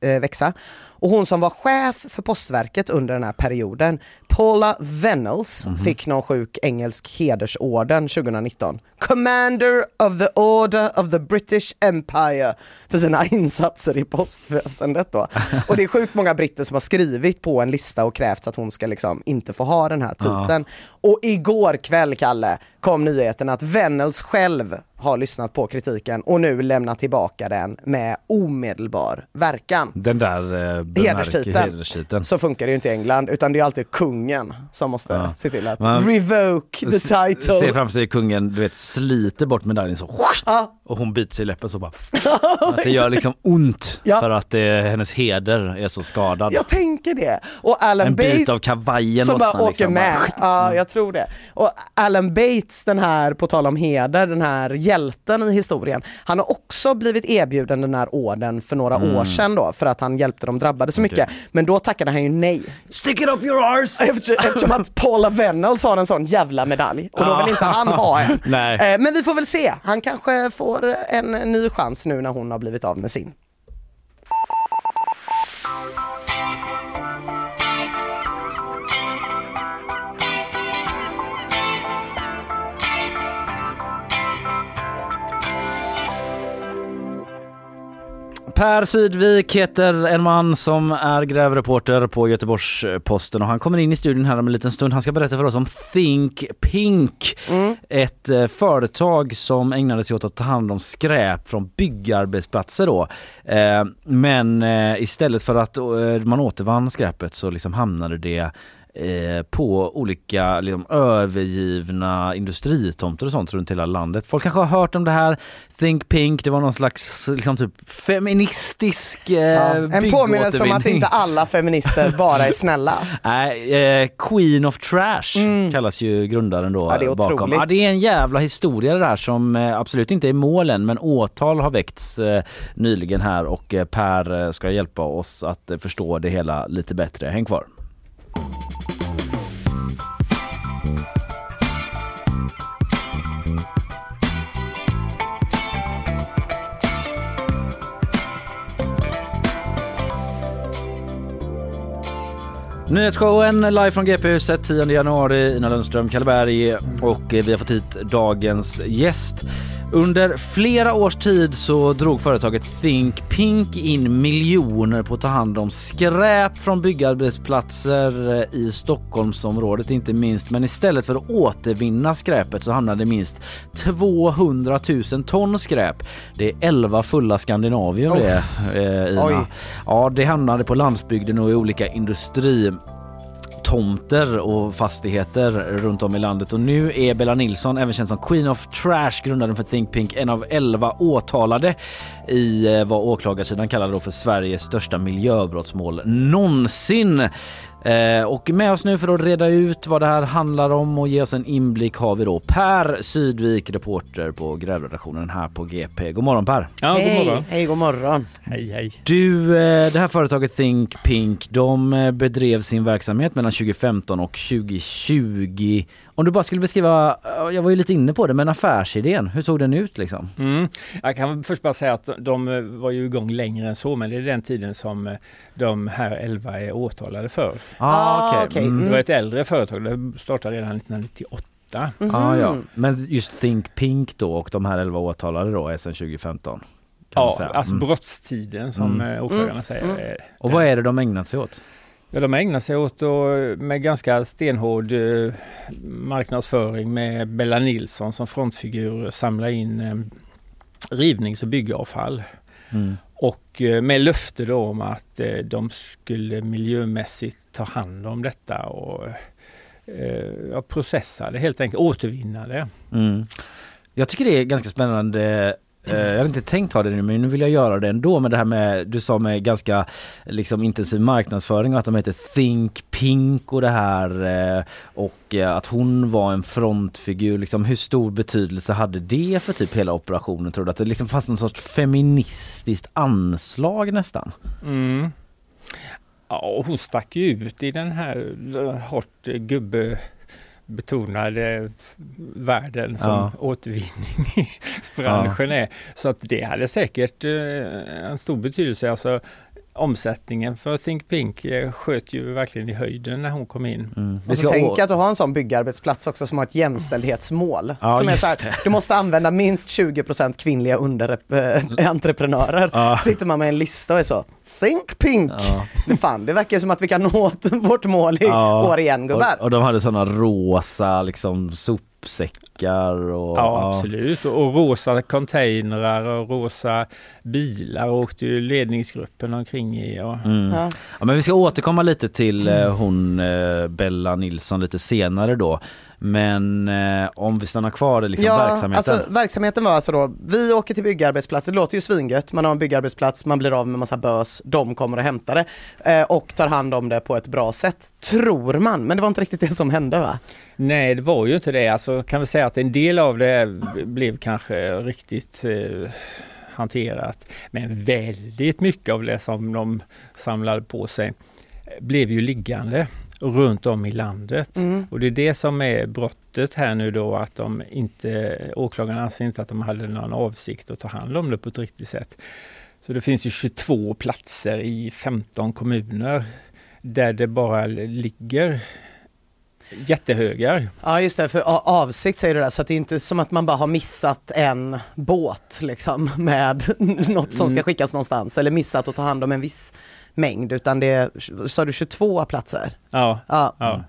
eh, växa. Och hon som var chef för Postverket under den här perioden, Paula Venables, fick någon sjuk engelsk hedersorden 2019. Commander of the Order of the British Empire för sina insatser i postväsendet då. Och det är sjukt många britter som har skrivit på en lista och krävt att hon ska liksom inte få ha den här titeln. Och igår kväll, Kalle, kom nyheten att Venables själv har lyssnat på kritiken och nu lämnar tillbaka den med omedelbar verkan. Den där eh, Hederstiteln. hederstiteln. Så funkar det ju inte i England utan det är alltid kungen som måste Ja. se till att Man- revoke the S- Ser title. framför sig kungen, du vet, sliter bort medaljen så Ja. Och hon biter sig i läppen så bara. Att det gör liksom ont Ja. för att det, hennes heder är så skadad. Jag tänker det. Och Alan en Bates bit av kavajen som bara åker liksom. med. Ja, jag tror det. Och Alan Bates, den här, på tal om heder, den här hjälten i historien, han har också blivit erbjuden den här orden för några Mm. år sedan då, för att han hjälpte de drabbade så mycket. Men då tackade han ju nej. Stick it up your arse! Eftersom, eftersom att Paula Venables har en sån jävla medalj och då vill inte han ha en. Nej. Eh, Men vi får väl se. Han kanske får en ny chans nu när hon har blivit av med sin. Per Sydvik heter en man som är grävreporter på Göteborgs-Posten och han kommer in i studion här om en liten stund. Han ska berätta för oss om Think Pink. Ett eh, företag som ägnade sig åt att ta hand om skräp från byggarbetsplatser då. Eh, men eh, istället för att man återvann skräpet så liksom hamnade det eh, på olika liksom, övergivna industritomter och sånt runt hela landet. Folk kanske har hört om det här. Think Pink, det var någon slags liksom, typ feministisk eh, Ja, en påminnelse om att inte alla feminister bara är snälla. Nej, eh, Queen of Trash kallas ju grundaren då. Mm. Ja, det är bakom. otroligt. Ja, det är en jävla historia det där som eh, absolut inte är målen men åtal har väckts eh, nyligen här och Per ska hjälpa oss att förstå det hela lite bättre. Häng kvar. Nyhetsshowen live från GP-huset 10 januari. Ina Lundström, Kalle Berg och eh, vi har fått hit dagens gäst. Under flera års tid så drog företaget Think Pink in miljoner på att ta hand om skräp från byggarbetsplatser eh, i Stockholmsområdet inte minst. Men istället för att återvinna skräpet så hamnade minst 200 000 ton skräp. Det är 11 fulla Skandinavier det, eh, Ina. Oj. Ja, det hamnade på landsbygden och i olika industri tomter och fastigheter runt om i landet och nu är Bella Nilsson, även känd som Queen of Trash, grundaren för Think Pink, en av 11 åtalade i eh, vad åklagarsidan kallar då för Sveriges största miljöbrottsmål någonsin. Eh, och med oss nu för att reda ut vad det här handlar om och ge oss en inblick har vi då Per Sydvik, reporter på grävredaktionen här på GP. God morgon Per! Ja, god hej, morgon. hej, god morgon. Hej, hej. Du, eh, det här företaget Think Pink, de eh, bedrev sin verksamhet mellan 2015 och 2020. Om du bara skulle beskriva, eh, jag var ju lite inne på det, men affärsidén, hur såg den ut liksom? Mm. Jag kan först bara säga att de eh, var ju igång längre än så, men det är den tiden som eh, de här 11 är åtalade för. Ah, okej. okej. Mm. Det var ett äldre företag, det startade redan 1998. Ah, ja. Men just Think Pink då och de här 11 åtalade då är sedan 2015? kan man Ja, säga. alltså Mm. brottstiden som Mm. mm. åklagarna Mm. säger. Mm. Och vad är det de ägnat sig åt? Ja, de ägnar sig åt att, med ganska stenhård eh, marknadsföring med Bella Nilsson som frontfigur samla in eh, rivnings och byggavfall. Mm. Och eh, med löfte då om att de skulle miljömässigt ta hand om detta och ja, processa det helt enkelt, återvinna det. Mm. Jag tycker det är ganska spännande Eh, jag hade inte tänkt ha det nu men nu vill jag göra det ändå med det här med, du sa med ganska liksom intensiv marknadsföring och att de heter Think Pink och det här eh, och eh, att hon var en frontfigur. Liksom, hur stor betydelse hade det för typ hela operationen tror du? Att det liksom fanns någon sorts feministiskt anslag nästan? Mm. Ja, hon stack ju ut i den här hårt gubbe gubbebetonade världen som Ja. återvinningsbranschen är. Så att det hade säkert eh, en stor betydelse. Alltså, omsättningen för Think Pink eh, sköt ju verkligen i höjden när hon kom in. Mm. Och så tänk att du har en sån byggarbetsplats också som har ett jämställdhetsmål. Ja, som är så här, du måste använda minst 20% kvinnliga underentreprenörer. Ja. Sitter man med en lista och är så, think pink! Ja. Men fan, det verkar som att vi kan nå vårt mål i Ja. år igen gubbar. Och, och de hade sådana rosa liksom sopsäckar och... Ja, absolut. Och, och rosa containrar och rosa bilar åkte ju ledningsgruppen omkring i. Och, Mm. Ja. Ja, men vi ska återkomma lite till eh, hon eh, Bella Nilsson lite senare då. Men eh, om vi stannar kvar i liksom ja, verksamheten. Alltså, verksamheten var alltså då, vi åker till byggarbetsplatser, det låter ju svingött, man har en byggarbetsplats, man blir av med massa bös, de kommer och hämtar det eh, och tar hand om det på ett bra sätt, tror man, men det var inte riktigt det som hände va? Nej, det var ju inte det. Alltså kan vi säga att en del av det blev kanske riktigt eh, hanterat. Men väldigt mycket av det som de samlade på sig blev ju liggande runt om i landet. Mm. Och det är det som är brottet här nu då att de inte, åklagarna anser inte att de hade någon avsikt att ta hand om det på ett riktigt sätt. Så det finns ju 22 platser i 15 kommuner där det bara ligger jättehögar. Ja just det, för avsikt säger du där så att det är inte som att man bara har missat en båt liksom med något som ska Mm. skickas någonstans eller missat att ta hand om en viss mängd utan det är, sa du 22 platser? Ja. Ja. ja.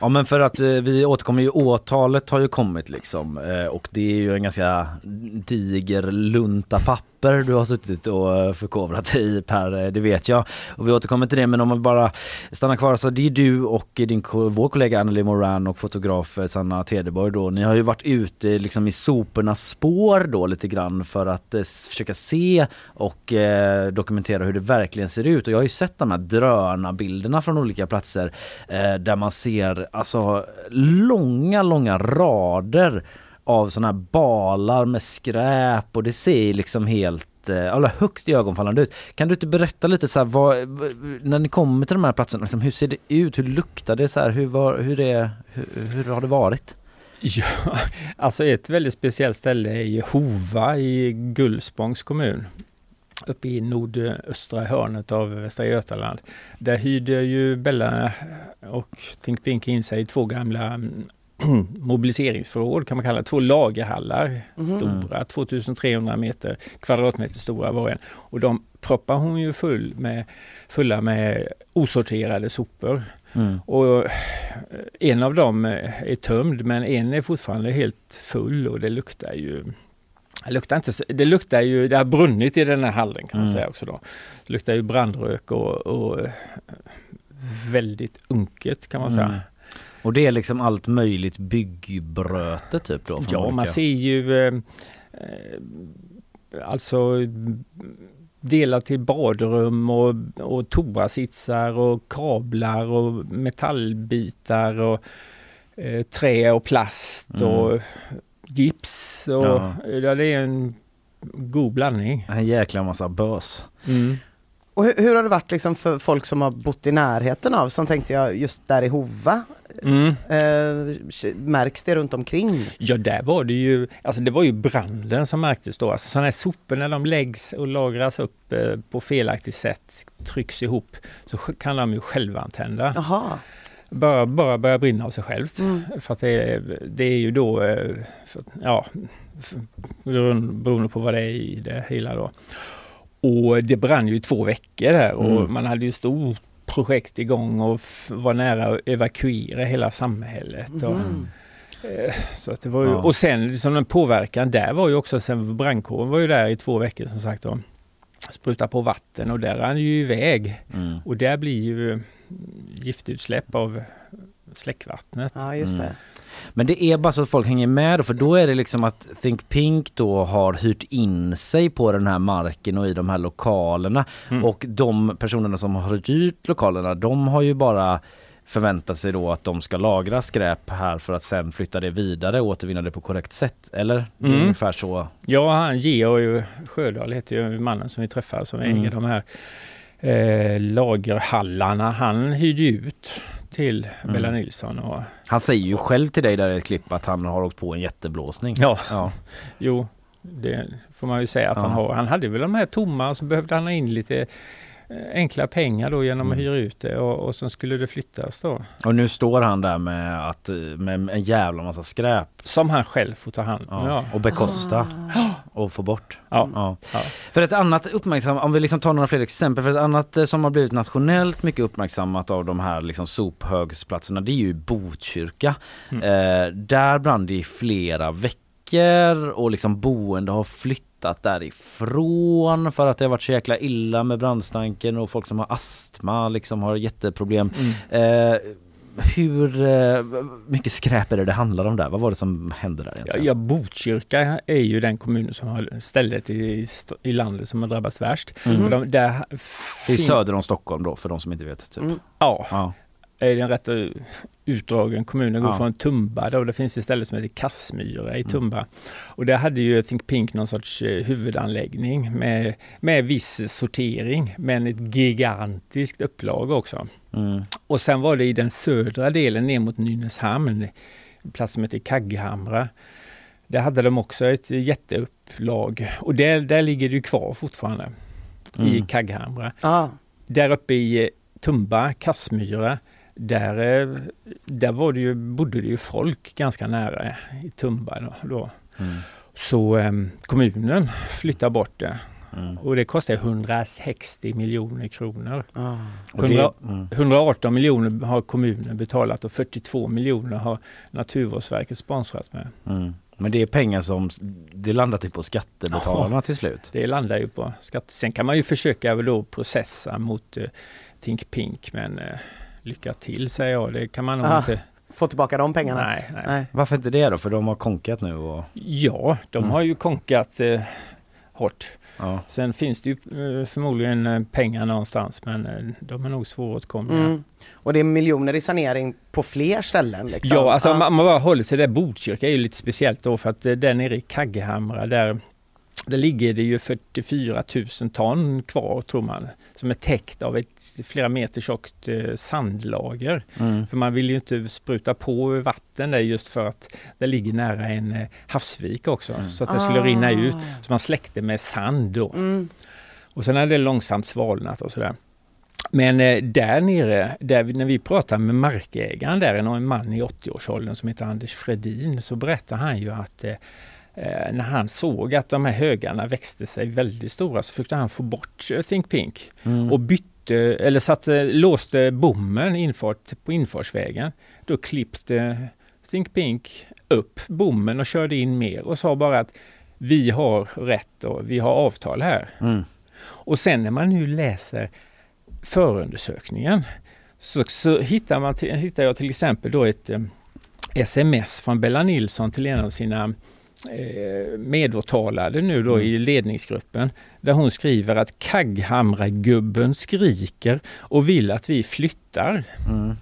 Ja men för att eh, vi återkommer ju, åtalet har ju kommit liksom eh, och det är ju en ganska diger lunta papper du har suttit och eh, förkovrat dig i Per, eh, det vet jag. Och vi återkommer till det men om man bara stannar kvar så det är du och din, vår kollega Anneli Moran och fotograf eh, Sanna Tedeborg då. Ni har ju varit ute liksom i sopornas spår då lite grann för att eh, försöka se och eh, dokumentera hur det verkligen ser ut och jag har ju sett de här drönarbilderna från olika platser eh, där man ser alltså långa, långa rader av sådana här balar med skräp och det ser liksom helt eh, eller högst ögonfallande ut. Kan du inte berätta lite så här, vad, när ni kommer till de här platserna, liksom, hur ser det ut? Hur luktar det? Så här, hur, var, hur, det, hur, hur har det varit? Ja, alltså ett väldigt speciellt ställe är ju Hova i Gullspångs kommun. Uppe i nordöstra hörnet av Västra Götaland. Där hyrde ju Bella och Think Pink in sig i två gamla mm, mobiliseringsförråd kan man kalla det. Två lagerhallar, Mhm. stora, 2300 meter, kvadratmeter stora var en. Och de proppar hon ju full med, fulla med osorterade sopor. Mm. Och eh, en av dem eh, är tömd men en är fortfarande helt full och det luktar ju det luktar, inte, så- det luktar ju, det har brunnit i den här hallen kan man Mm. säga också då. Det luktar ju brandrök och, och eh, väldigt unket kan man säga. Mm. Och det är liksom allt möjligt byggbröte typ då? Ja, olika- man ser ju eh, eh, alltså delar till badrum och, och toasitsar och kablar och metallbitar och eh, trä och plast Mm. och gips. Och, Ja. det är en god blandning. En jäkla massa bös. Och hur, hur har det varit liksom för folk som har bott i närheten av, som tänkte jag just där i Hova, Mm. eh, märks det runt omkring? Ja, där var det ju, alltså det var ju branden som märktes då. Alltså sådana här sopor när de läggs och lagras upp eh, på felaktigt sätt, trycks ihop, så kan de ju självantända. Jaha. Bara, bara börja brinna av sig självt. Mm. För att det är, det är ju då, eh, för, ja, för, beroende på vad det är i det hela då. Och det brann ju i två veckor där och Mm. man hade ju stort projekt igång och var nära att evakuera hela samhället. Och, Mhm. Eh, Så att det var ju, Ja. Och sen liksom den påverkan där var ju också, sen brandkåren var ju där i två veckor som sagt då. Spruta på vatten och där rann det ju iväg. Mm. Och där blir ju mm, giftutsläpp av släckvattnet. Ja, just Mm. Men det är bara så att folk hänger med för då är det liksom att Think Pink då har hyrt in sig på den här marken och i de här lokalerna. Mm. Och de personerna som har hyrt lokalerna, de har ju bara förväntat sig då att de ska lagra skräp här för att sen flytta det vidare och återvinna det på korrekt sätt. Eller? Mm. ungefär så. Ja, han Georg Sjödahl heter ju mannen som vi träffade som Mm. äger de här eh, lagerhallarna. Han hyrde ut till Mm. Bella Nilsson. Och, Han säger ju själv till dig där i ett klipp att han har åkt på en jätteblåsning. Ja. ja. jo, det får man ju säga att Ja. han har. Han hade väl de här tomma och så behövde han ha in lite enkla pengar då genom att Mm. hyra ut det och, och sen skulle det flyttas då. Och nu står han där med, att, med en jävla massa skräp. Som han själv får ta hand om. Ja. Ja. Och bekosta och få bort. Ja. Ja. Ja. För ett annat uppmärksammat, om vi liksom tar några fler exempel, för ett annat eh, som har blivit nationellt mycket uppmärksammat av de här liksom sophögsplatserna, det är ju Botkyrka. Mm. Eh, där brann det i flera veckor och liksom boende har flyttat därifrån för att det har varit så jäkla illa med brandstanken och folk som har astma liksom har jätteproblem. Mm. Eh, hur eh, mycket skräp är det det handlar om där? Vad var det som hände där egentligen? ja, Botkyrka är ju den kommun som har stället i, i landet som har drabbats värst. Mm. De, där Det är söder om Stockholm då för de som inte vet. Typ. Mm. Ja, Ja. Är det en rätt eh, utdragen kommun. Den går Ja. från Tumba då, det finns ett ställe som heter Kassmyra i Mm. Tumba. Och där hade ju Think Pink någon sorts eh, huvudanläggning med, med viss sortering men ett gigantiskt upplag också. Mm. Och sen var det i den södra delen ner mot Nynäshamn, en plats som heter Kagghamra. Där hade de också ett jätteupplag och där, där ligger det ju kvar fortfarande i Mm. Kagghamra. Ja. Där uppe i eh, Tumba, Kassmyra, där, eh, där var det ju, bodde det ju folk ganska nära i Tumba då. då. Mm. Så eh, kommunen flyttade bort det. Mm. Och det kostar 160 miljoner kronor. Ah. Och det- 100, mm. 118 miljoner har kommunen betalat och 42 miljoner har Naturvårdsverket sponsrat med. Mm. Men det är pengar som, det landar typ på skattebetalarna till slut. Det landar ju på skatt. Sen kan man ju försöka då processa mot eh, Think Pink men eh, lycka till säger jag. Det kan man nog Ah, inte. Få tillbaka de pengarna? Nej, nej. Nej. Varför inte det då? För de har konkat nu och... Ja, de Mm. har ju konkat eh, hårt. Ja. Sen finns det ju eh, förmodligen eh, pengar någonstans men eh, de är nog svåråtkomliga. Mm. Och det är miljoner i sanering på fler ställen liksom? Ja, alltså om man man bara håller sig där, Botkyrka är ju lite speciellt då för att där nere i Kaggehamra där, där ligger det ju 44 000 ton kvar tror man, som är täckt av ett flera meter tjockt eh, sandlager. Mm. För man vill ju inte spruta på vatten där just för att det ligger nära en eh, havsvik också, Mm. så att det skulle rinna Ah. ut. Så man släckte med sand då. Mm. Och sen hade det långsamt svalnat och sådär. Men eh, där nere, där vi, när vi pratade med markägaren där, en, man i 80-årsåldern som heter Anders Fredin, så berättade han ju att eh, när han såg att de här högarna växte sig väldigt stora så försökte han få bort eh, Think Pink Mm. och bytte, eller satte, låste bommen infart, på infartsvägen. Då klippte Think Pink upp bommen och körde in mer och sa bara att vi har rätt och vi har avtal här. Mm. Och sen när man nu läser förundersökningen så, så hittar, man, hittar jag till exempel då ett eh, sms från Bella Nilsson till en av sina eh, medåtalade nu då i ledningsgruppen där hon skriver att Kagghamra-gubben skriker och vill att vi flyttar. Mm.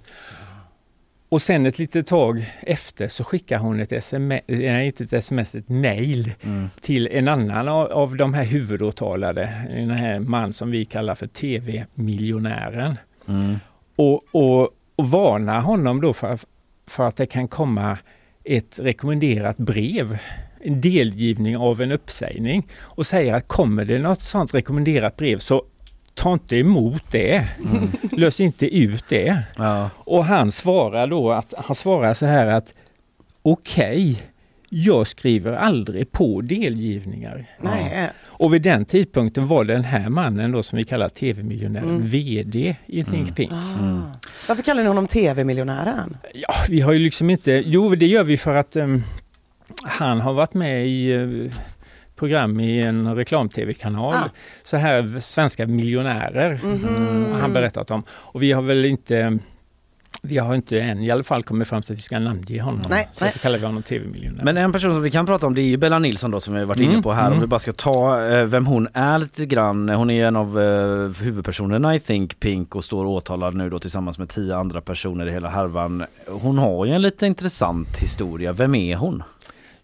Och sen ett litet tag efter så skickar hon ett sms, nej inte ett sms, ett mail Mm. till en annan av, av de här huvudåtalade, den här man som vi kallar för TV-miljonären. Mm. Och, och, och varnar honom då för, för att det kan komma ett rekommenderat brev, en delgivning av en uppsägning och säger att kommer det något sånt rekommenderat brev så ta inte emot det. Lös inte ut det. Ja. Och han svarar då att han svarar så här att okej, jag skriver aldrig på delgivningar. Nej. Och vid den tidpunkten var den här mannen då som vi kallar TV-miljonären Mm. VD i Think Pink. Ah. Varför kallar ni honom TV-miljonären? Ja, vi har ju liksom inte, jo det gör vi för att em, han har varit med i eh, program i en reklam-tv-kanal. Ah. Så här svenska miljonärer Mhm. har han berättat om. Och vi har väl inte vi har inte än i alla fall kommit fram till att vi ska namnge honom. Nej, så nej. kallar vi honom TV-miljonär. Men en person som vi kan prata om det är ju Bella Nilsson då som vi har varit inne Mm, på här. Om mm. vi bara ska ta eh, vem hon är lite grann. Hon är en av eh, huvudpersonerna i Think Pink och står åtalad nu då tillsammans med tio andra personer i hela härvan. Hon har ju en lite intressant historia. Vem är hon?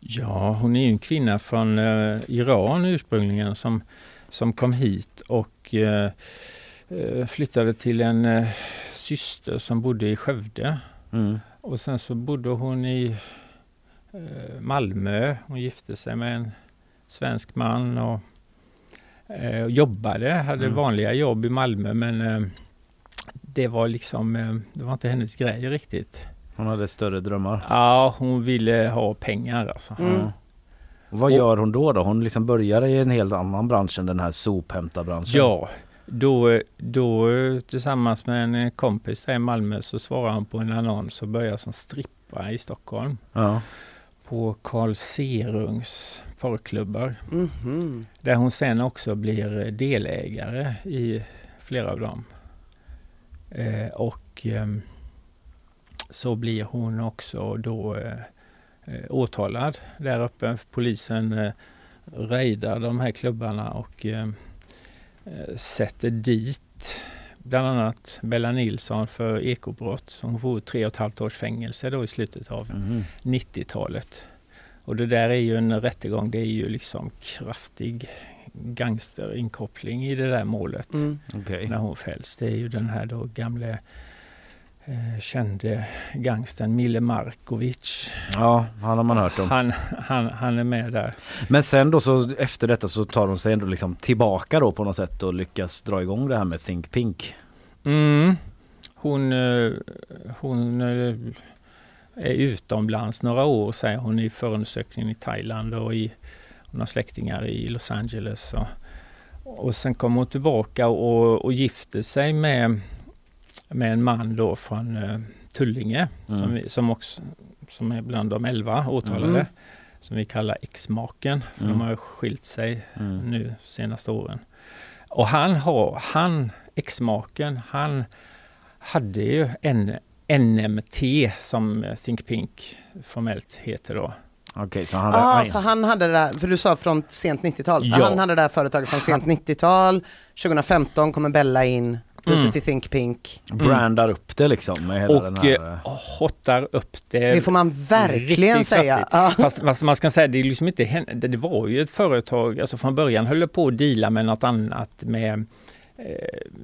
Ja, hon är en kvinna från eh, Iran ursprungligen som, som kom hit och eh, eh, flyttade till en eh, syster som bodde i Skövde. Mm. Och sen så bodde hon i eh, Malmö. Hon gifte sig med en svensk man och eh, jobbade, hade Mm. vanliga jobb i Malmö men det var liksom, det var inte hennes grej riktigt. Hon hade större drömmar. Ja, hon ville ha pengar alltså. Mm. Ja. Och Vad Och- gör hon då? då? Hon liksom börjar i en helt annan bransch än den här sophämtarbranschen. Ja, då, då tillsammans med en kompis i Malmö så svarar han på en annons och börjar som strippa i Stockholm Ja. på Carl Serungs porrklubbar. Mhm. Där hon sen också blir delägare i flera av dem. Eh, och ehm, så blir hon också då eh, eh, åtalad där uppe. Polisen eh, rejdar de här klubbarna och eh, eh, sätter dit bland annat Bella Nilsson för ekobrott. Hon får tre och ett halvt års fängelse då i slutet av Mhm. 90-talet. Och det där är ju en rättegång, det är ju liksom kraftig gangsterinkoppling i det där målet Mm. Okej. när hon fälls. Det är ju den här då gamle eh, kände gangstern Mille Markovic. Ja, han har man hört om. Han, han, han är med där. Men sen då så efter detta så tar hon sig ändå liksom tillbaka då på något sätt och lyckas dra igång det här med Think Pink. Mm. hon, eh, hon eh, är utomlands några år säger hon i förundersökningen i Thailand och i, hon har släktingar i Los Angeles. Och, och sen kommer hon tillbaka och, och gifter sig med, med en man då från uh, Tullinge Mm. som, vi, som, också, som är bland de elva åtalade. Mm. Som vi kallar exmaken. För Mm. De har skilt sig Mm. nu senaste åren. Och han har, han, exmaken, han hade ju en NMT som Think Pink formellt heter då. Okej, så han ah, så han hade det där, för du sa från sent 90-tal, så Ja. han hade det där företaget från sent 90-tal, 2015 kommer Bella in, byter Mm. till Think Pink. brandar upp det liksom med hela den Och här... eh, hottar upp det. Det får man verkligen säga. Fast, fast man ska säga, det är liksom inte det, var ju ett företag, alltså från början höll det på att deala med något annat med eh,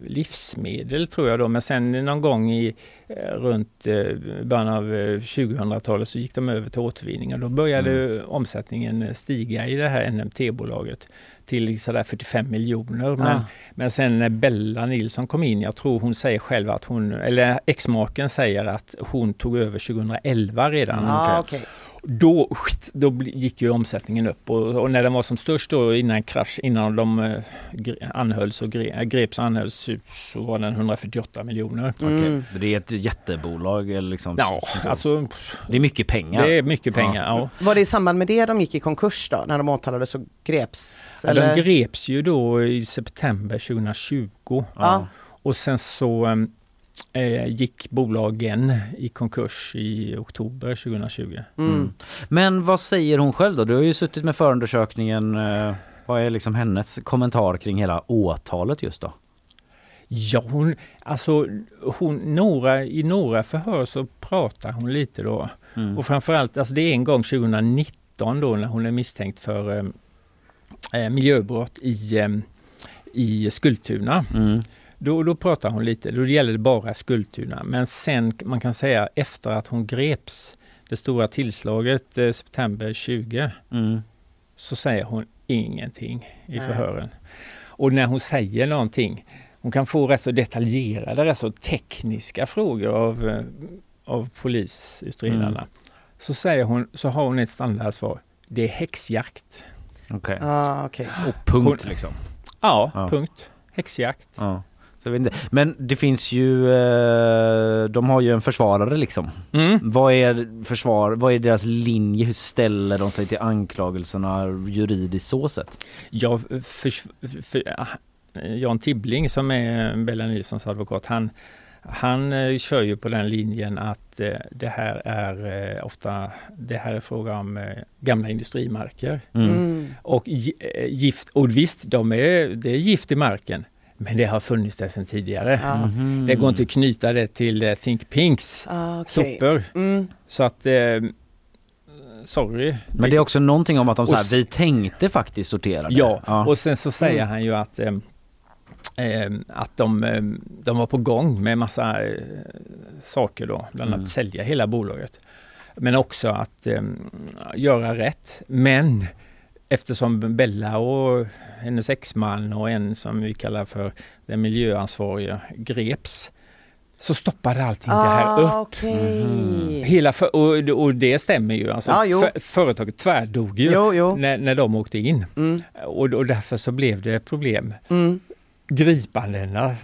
livsmedel tror jag då, men sen någon gång i eh, runt eh, början av eh, 2000-talet så gick de över till återvinning och då började omsättningen stiga i det här NMT-bolaget till sådär 45 miljoner. Men, Ah. men sen när Bella Nilsson kom in, jag tror hon säger själv att hon, eller exmaken säger att hon tog över 2011 redan. Ah, okej. Då, då gick ju omsättningen upp och, och när den var som störst då innan krasch, innan de eh, anhölls och gre, greps och anhölls så- var den 148 miljoner. Mm. Det är ett jättebolag eller liksom... Ja, alltså Det är mycket pengar. det är mycket pengar. Ja. Var det i samband med det de gick i konkurs då, när de åtalades och greps? Ja, Eller? de greps ju då i september 2020 Ja. och sen så eh, gick bolagen i konkurs i oktober 2020. Mm. Men vad säger hon själv då? Du har ju suttit med förundersökningen. eh, Vad är liksom hennes kommentar kring hela åtalet just då? Ja, hon, alltså hon, några, i några förhör så pratar hon lite då. Mm. Och framförallt, alltså det är en gång 2019 då när hon är misstänkt för eh, eh, miljöbrott i, eh, i Skultuna. Mm. Då, då pratar hon lite, då gäller det bara Skultuna. Men sen, man kan säga efter att hon greps, det stora tillslaget eh, september 20, Mm. så säger hon ingenting i Nej. förhören. Och när hon säger någonting, hon kan få rätt så detaljerade, rätt så tekniska frågor av, eh, av polisutredarna. Mm. Så säger hon, så har hon ett standardsvar. Det är häxjakt. Okej. Ah, okej. Och punkt Hon- liksom. Ja, Ja. punkt. Häxjakt. Ja. Så jag vet inte. Men det finns ju, eh, de har ju en försvarare liksom. Mm. Vad är försvar, vad är deras linje? Hur ställer de sig till anklagelserna juridiskt så sett? Ja, för, för, ah, Jan Tibbling som är Bella Nilssons advokat, han, han eh, kör ju på den linjen att eh, det här är ofta, det här är fråga om gamla industrimarker. Mm. Mm. Och gi- gift, och visst, de är, det är gift i marken, men det har funnits där sedan tidigare. Ja. Mhm. Det går inte att knyta det till eh, Think Pinks Ah, okej. sopor. Mm. Så att, eh, sorry. Men det är också någonting om att de så här, vi tänkte faktiskt sortera det. Ja, och sen så säger Mm. han ju att, eh, eh, att de, eh, de var på gång med massa saker då, bland annat Mm. sälja hela bolaget. Men också att göra rätt. Men eftersom Bella och hennes exman och en som vi kallar för den miljöansvariga greps så stoppade allting det här upp. Ah, okej. Hela för, och, och det stämmer ju. Alltså, jo. för, företaget tvärdog ju Jo, jo. när, när de åkte in. Mm. Och, och därför så blev det problem. Mm. Gripandena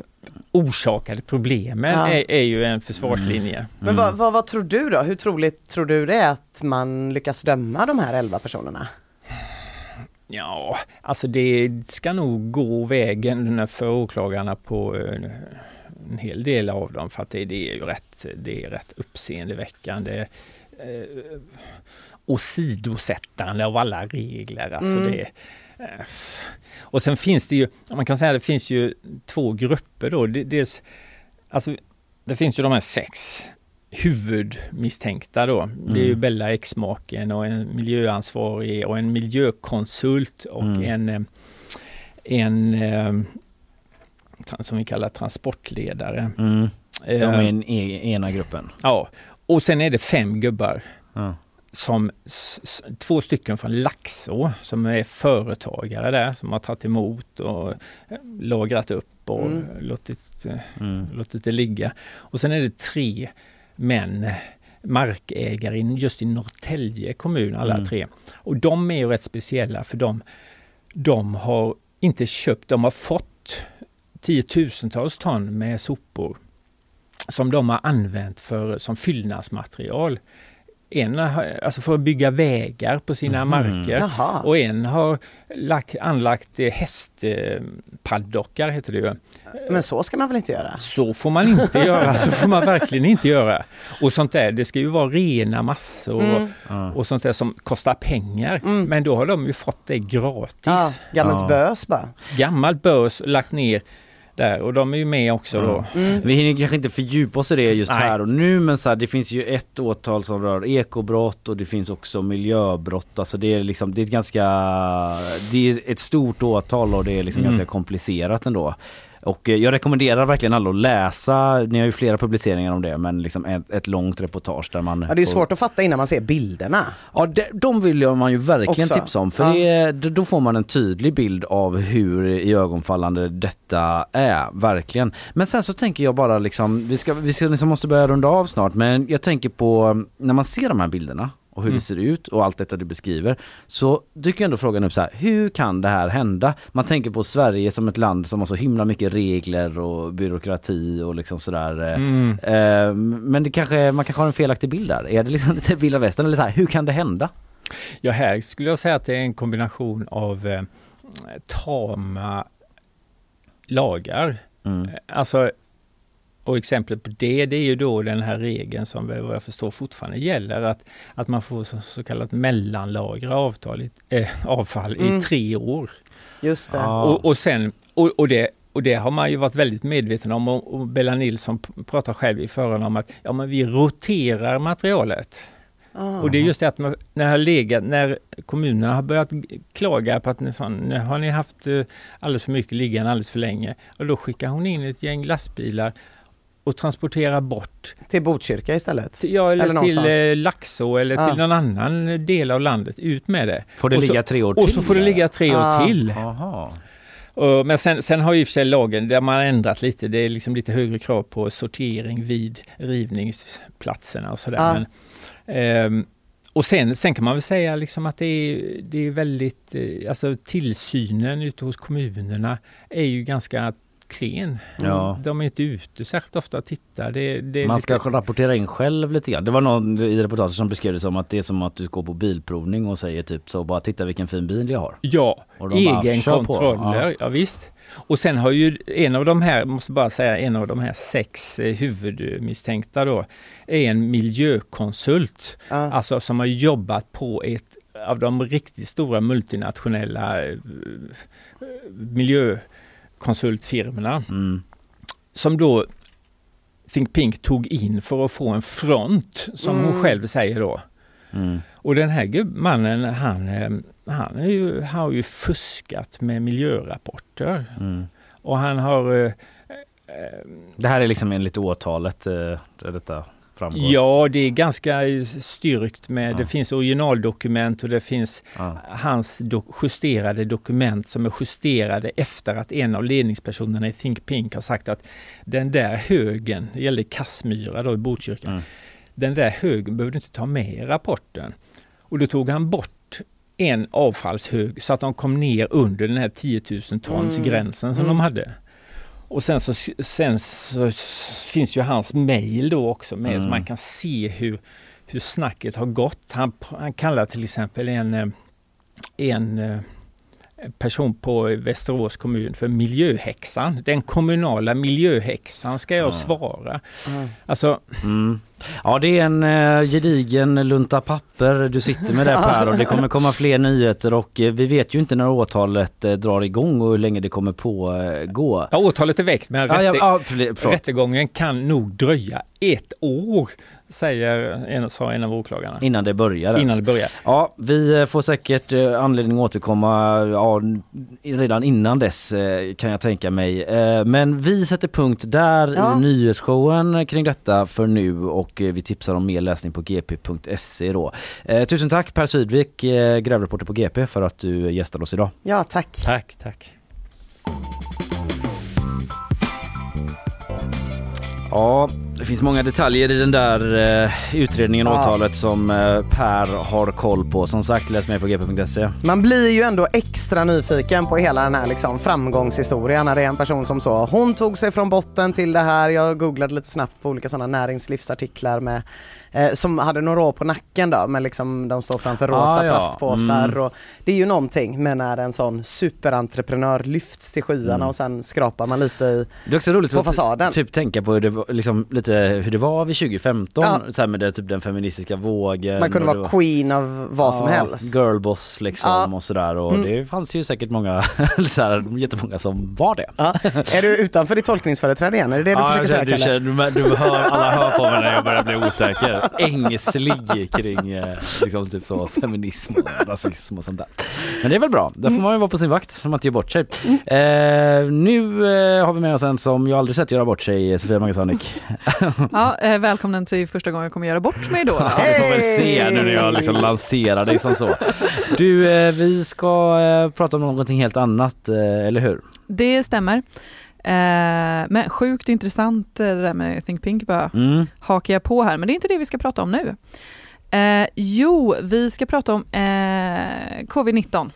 orsakade problemen Ja. är, är ju en försvarslinje. Men vad, vad, vad tror du då? Hur troligt tror du det är att man lyckas döma de här elva personerna? Ja, alltså det ska nog gå vägen för åklagarna på eh, en hel del av dem för att det, det är ju rätt, det är rätt uppseendeväckande eh, åsidosättande av alla regler. Alltså Mm. det, eh, och sen finns det ju, man kan säga att det finns ju två grupper då. Det- Dels, alltså, det finns ju de här sex huvudmisstänkta då. Det är ju Mm. Bella exmaken och en miljöansvarig och en miljökonsult och Mm. en, eh, en eh, som vi kallar transportledare. Mm. De är Eh, i den e- ena gruppen. Ja, och sen är det fem gubbar Ja. som två stycken från Laxå som är företagare där som har tagit emot och lagrat upp och Mm. låtit, Mm. låtit det ligga. Och sen är det tre män, markägare just i Norrtälje kommun alla Mm. tre. Och de är ju rätt speciella för de, de har inte köpt, de har fått tiotusentals ton med sopor som de har använt för, som fyllnadsmaterial. En har, alltså för att bygga vägar på sina Mhm. marker Jaha. och en har lagt, anlagt eh, hästpaddockar heter det ju. Men så ska man väl inte göra? Så får man inte göra, så får man verkligen inte göra. Och sånt där, det ska ju vara rena massor Mm. och, och sånt där som kostar pengar. Men då har de ju fått det gratis. Ja, gammalt Ja. bös bara. Gammalt börs lagt ner där och de är ju med också då. Mm. Vi hinner kanske inte fördjupa oss i det just Nej. här och nu men så här, det finns ju ett åtal som rör ekobrott och det finns också miljöbrott. Alltså det är liksom, det är ett ganska, det är ett stort åtal och det är liksom Mm. ganska komplicerat ändå. Och eh, jag rekommenderar verkligen alla att läsa, ni har ju flera publiceringar om det men liksom ett, ett långt reportage där man Ja, det är får- svårt att fatta innan man ser bilderna. Ja, de, de vill jag man ju verkligen Också. tipsa om för Ja. det, då får man en tydlig bild av hur iögonfallande detta är, verkligen. Men sen så tänker jag bara liksom, vi, ska, vi ska liksom måste börja runda av snart men jag tänker på när man ser de här bilderna och hur Mm. det ser ut och allt detta du beskriver så dyker ändå frågan upp så här, hur kan det här hända? Man tänker på Sverige som ett land som har så himla mycket regler och byråkrati och liksom sådär. eh, Mm. Eh, Men det kanske, man kanske har en felaktig bild där. Är det liksom lite vilda västern eller så här, hur kan det hända? Ja, här skulle jag säga att det är en kombination av eh, tama lagar. Mm. Alltså, och exemplet på det, det är ju då den här regeln som vad jag förstår fortfarande gäller, att, att man får så, så kallat mellanlagra avtal, i- eh, avfall Mm. i tre år. Just det. Ja. Och, och sen, och, och det och det har man ju varit väldigt medveten om och, och Bella Nilsson pratar själv i förhand om att ja, men vi roterar materialet. Ah. Och det är just det att man, när, legat, när kommunerna har börjat klaga på att nu, fan, nu har ni haft eh, alldeles för mycket liggande alldeles för länge. Och då skickar hon in ett gäng lastbilar och transporterar bort. Till Botkyrka istället? Ja, eller, Eller till någonstans. eh, Laxå eller Ah. till någon annan del av landet. Ut med det. Får det Och så- ligga tre år Och till? så får det ligga tre år Ah. till. Jaha. Och, men sen, sen har ju i och för sig lagen, där man har ändrat lite, det är liksom lite högre krav på sortering vid rivningsplatserna och sådär. Ja. Men, ehm, och sen, sen kan man väl säga liksom att det är, det är väldigt, eh, alltså tillsynen ute hos kommunerna är ju ganska klen. Ja. De är inte ute särskilt ofta och tittar. Det, det Man lite, ska rapportera in själv lite grann. Det var någon i reportaget som beskrev det som att det är som att du går på bilprovning och säger typ så bara titta vilken fin bil jag har. Ja, egenkontroller, Ja. ja. visst. Och sen har ju en av de här, måste bara säga, en av de här sex eh, huvudmisstänkta då, är en miljökonsult. Ja. Alltså som har jobbat på ett av de riktigt stora multinationella eh, miljökonsultfirmorna. Mm. Som då Think Pink tog in för att få en front, som hon Mm. själv säger då. Mm. Och den här mannen, han, eh, han är ju, har ju fuskat med miljörapporter. Mm. Och han har... eh, Det här är liksom enligt åtalet eh, detta framgår. Ja, det är ganska styrkt med, Ja. det finns originaldokument och det finns Ja. hans do, justerade dokument som är justerade efter att en av ledningspersonerna i Think Pink har sagt att den där högen, det gällde Kassmyra då i Botkyrka, Mm. den där högen behöver du inte ta med i rapporten. Och då tog han bort en avfallshög så att de kom ner under den här 10 000 tons Mm. gränsen som Mm. de hade. Och sen så, sen så finns ju hans mail då också med så Mm. man kan se hur, hur snacket har gått. Han, han kallar till exempel en, eh, en eh, person på Västerås kommun för miljöhäxan. Den kommunala miljöhäxan ska jag Ja. svara. Mm. Alltså, Mm. Ja det är en eh, gedigen lunta papper du sitter med där Per och det kommer komma fler nyheter och eh, vi vet ju inte när åtalet eh, drar igång och hur länge det kommer pågå. ja, åtalet är väckt men Ja, ja, rätte- ja, förlåt. rättegången kan nog dröja ett år, säger en, sa en av åklagarna. Innan det börjar. Innan det börjar. Ja, vi får säkert anledning att återkomma ja, redan innan dess kan jag tänka mig. Men vi sätter punkt där Ja. i nyhetsshowen kring detta för nu och eh, vi tipsar om mer läsning på gp.se då. Eh, tusen tack Per Sydvik, eh, grävreporter på GP för att du gästade oss idag. Ja, tack. Tack, tack. Ja, det finns många detaljer i den där eh, utredningen, Ja. åtalet som eh, Per har koll på. Som sagt, läs mer på gp.se. Man blir ju ändå extra nyfiken på hela den här liksom framgångshistorien när det är en person som så, hon tog sig från botten till det här. Jag googlade lite snabbt på olika sådana näringslivsartiklar med, eh, som hade några år på nacken då, men liksom de står framför rosa Ah, ja. plastpåsar. Mm. Och det är ju någonting med när en sån superentreprenör lyfts till skyarna Mm. och sen skrapar man lite i, Det är också roligt på att fasaden. typ tänka på hur det, var, liksom, lite hur det var vid 2015, Ja. så här med det, typ den feministiska vågen. Man kunde vara var- queen av vad som Ja, helst. Girlboss liksom och sådär och Mm. det fanns ju säkert många, så här, jättemånga som var det. Är du utanför ditt tolkningsföreträde igen? Är det det du försöker säga du, känner, du, du hör, alla hör på mig när jag börjar bli osäker. Ängslig kring eh, liksom typ så feminism och rasism och sånt där. Men det är väl bra, där får man ju vara på sin vakt så man inte gör bort sig. Eh, nu eh, har vi med oss en som jag aldrig sett göra bort sig, Sofia Magasanik. Ja, eh, välkommen till första gången jag kommer göra bort mig då. då. Ja, vi får väl se nu när jag liksom lanserar dig som så. Du, eh, vi ska eh, prata om någonting helt annat, eh, eller hur? Det stämmer. Eh, men sjukt intressant eh, det där med Think Pink bara Mm. hakar jag på här, men det är inte det vi ska prata om nu. Eh, jo, vi ska prata om eh, covid-19.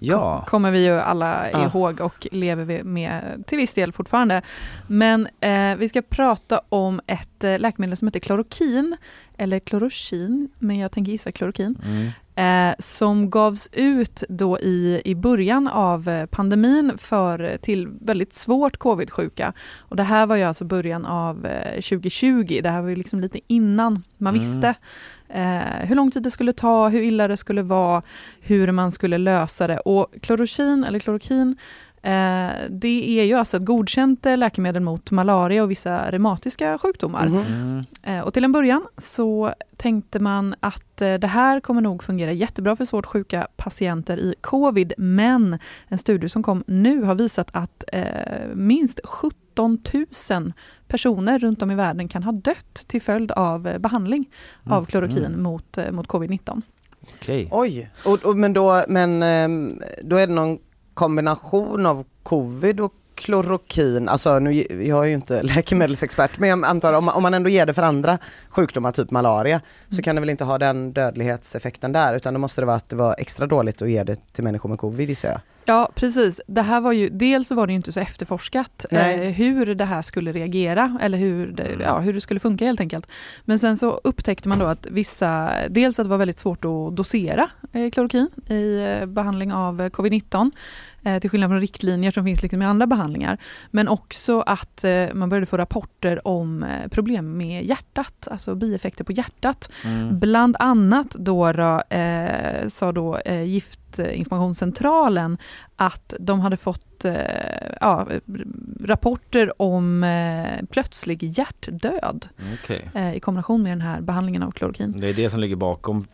Ja. kommer vi ju alla Ja. ihåg och lever vi med till viss del fortfarande. Men eh, vi ska prata om ett eh, läkemedel som heter klorokin, eller klorokin, men jag tänker gissa klorokin, Mm. Eh, som gavs ut då i, i början av eh, pandemin för, till väldigt svårt covid-sjuka. Och det här var ju alltså början av eh, 2020, det här var ju liksom lite innan man Mm. visste eh, hur lång tid det skulle ta, hur illa det skulle vara, hur man skulle lösa det. Och klorokin, eller klorokin, eh, det är ju alltså ett godkänt eh, läkemedel mot malaria och vissa reumatiska sjukdomar. Mm. Eh, Och till en början så tänkte man att eh, det här kommer nog fungera jättebra för svårt sjuka patienter i covid, men en studie som kom nu har visat att eh, minst 17 000 personer runt om i världen kan ha dött till följd av eh, behandling av Mm. klorokin Mm. mot, eh, mot covid-19. Okej. Oj, och, och, men, då, men ehm, då är det någon kombination av covid och klorokin, alltså nu, jag är ju inte läkemedelsexpert men jag antar om, om man ändå ger det för andra sjukdomar, typ malaria, så Mm. kan det väl inte ha den dödlighetseffekten där utan då måste det vara att det var extra dåligt att ge det till människor med covid gissar jag. Ja, precis. Det här var ju, dels var det ju inte så efterforskat eh, hur det här skulle reagera eller hur det, ja, hur det skulle funka helt enkelt. Men sen så upptäckte man då att vissa, dels att det var väldigt svårt att dosera eh, klorokin i eh, behandling av eh, covid-19 eh, till skillnad från riktlinjer som finns liksom i andra behandlingar. Men också att eh, man började få rapporter om eh, problem med hjärtat, alltså bieffekter på hjärtat. Mm. Bland annat då, eh, sa då eh, Giftinformationscentralen att de hade fått eh, ja, rapporter om eh, plötslig hjärtdöd eh, i kombination med den här behandlingen av klorokin. Det är det som ligger bakom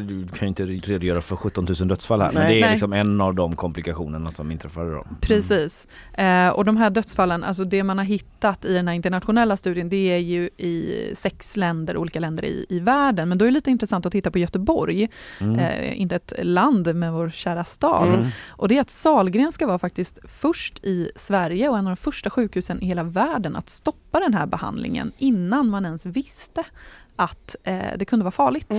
du kan ju inte redogöra för 17 000 dödsfall här, men Nej. det är Nej. liksom en av de komplikationerna som inträffade då. Precis. Eh, och de här dödsfallen, alltså det man har hittat i den här internationella studien, det är ju i sex länder, olika länder i, i världen. Men då är det lite intressant att titta på Göteborg, Mm. eh, inte ett land med vår kära stad. Mm. Och det är att Sahlgrenska var faktiskt först i Sverige och en av de första sjukhusen i hela världen att stoppa den här behandlingen innan man ens visste att eh, det kunde vara farligt.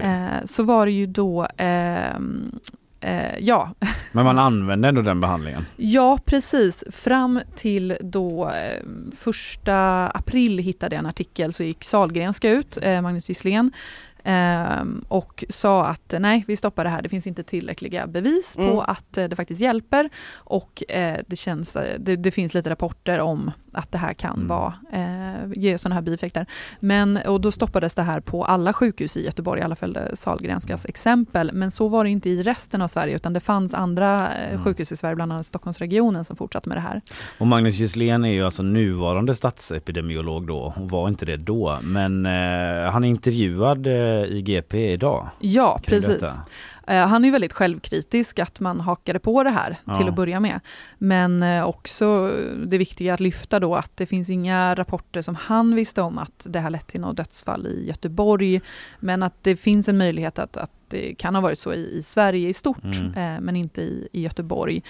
Eh, så var det ju då ehm, Eh, ja. Men man använde ändå den behandlingen? ja, precis. Fram till då eh, första april hittade jag en artikel så gick Sahlgrenska ut, eh, Magnus Gisslén, eh, och sa att nej, vi stoppar det här. Det finns inte tillräckliga bevis Mm. på att eh, det faktiskt hjälper och eh, det, känns, eh, det, det finns lite rapporter om att det här kan Mm. vara, ge sådana här bieffekter. Men, och då stoppades det här på alla sjukhus i Göteborg, i alla fall Sahlgrenskas exempel. Men så var det inte i resten av Sverige, utan det fanns andra Mm. sjukhus i Sverige, bland annat Stockholmsregionen, som fortsatte med det här. Och Magnus Gisslén är ju alltså nuvarande statsepidemiolog då och var inte det då. Men han är intervjuad i GP idag. Ja, precis. detta. Eh, han är väldigt självkritisk att man hakade på det här Ja. till att börja med. Men eh, också det viktiga att lyfta då att det finns inga rapporter som han visste om att det har lett till något dödsfall i Göteborg. Men att det finns en möjlighet att, att det kan ha varit så i, i Sverige i stort, Mm. eh, men inte i, i Göteborg.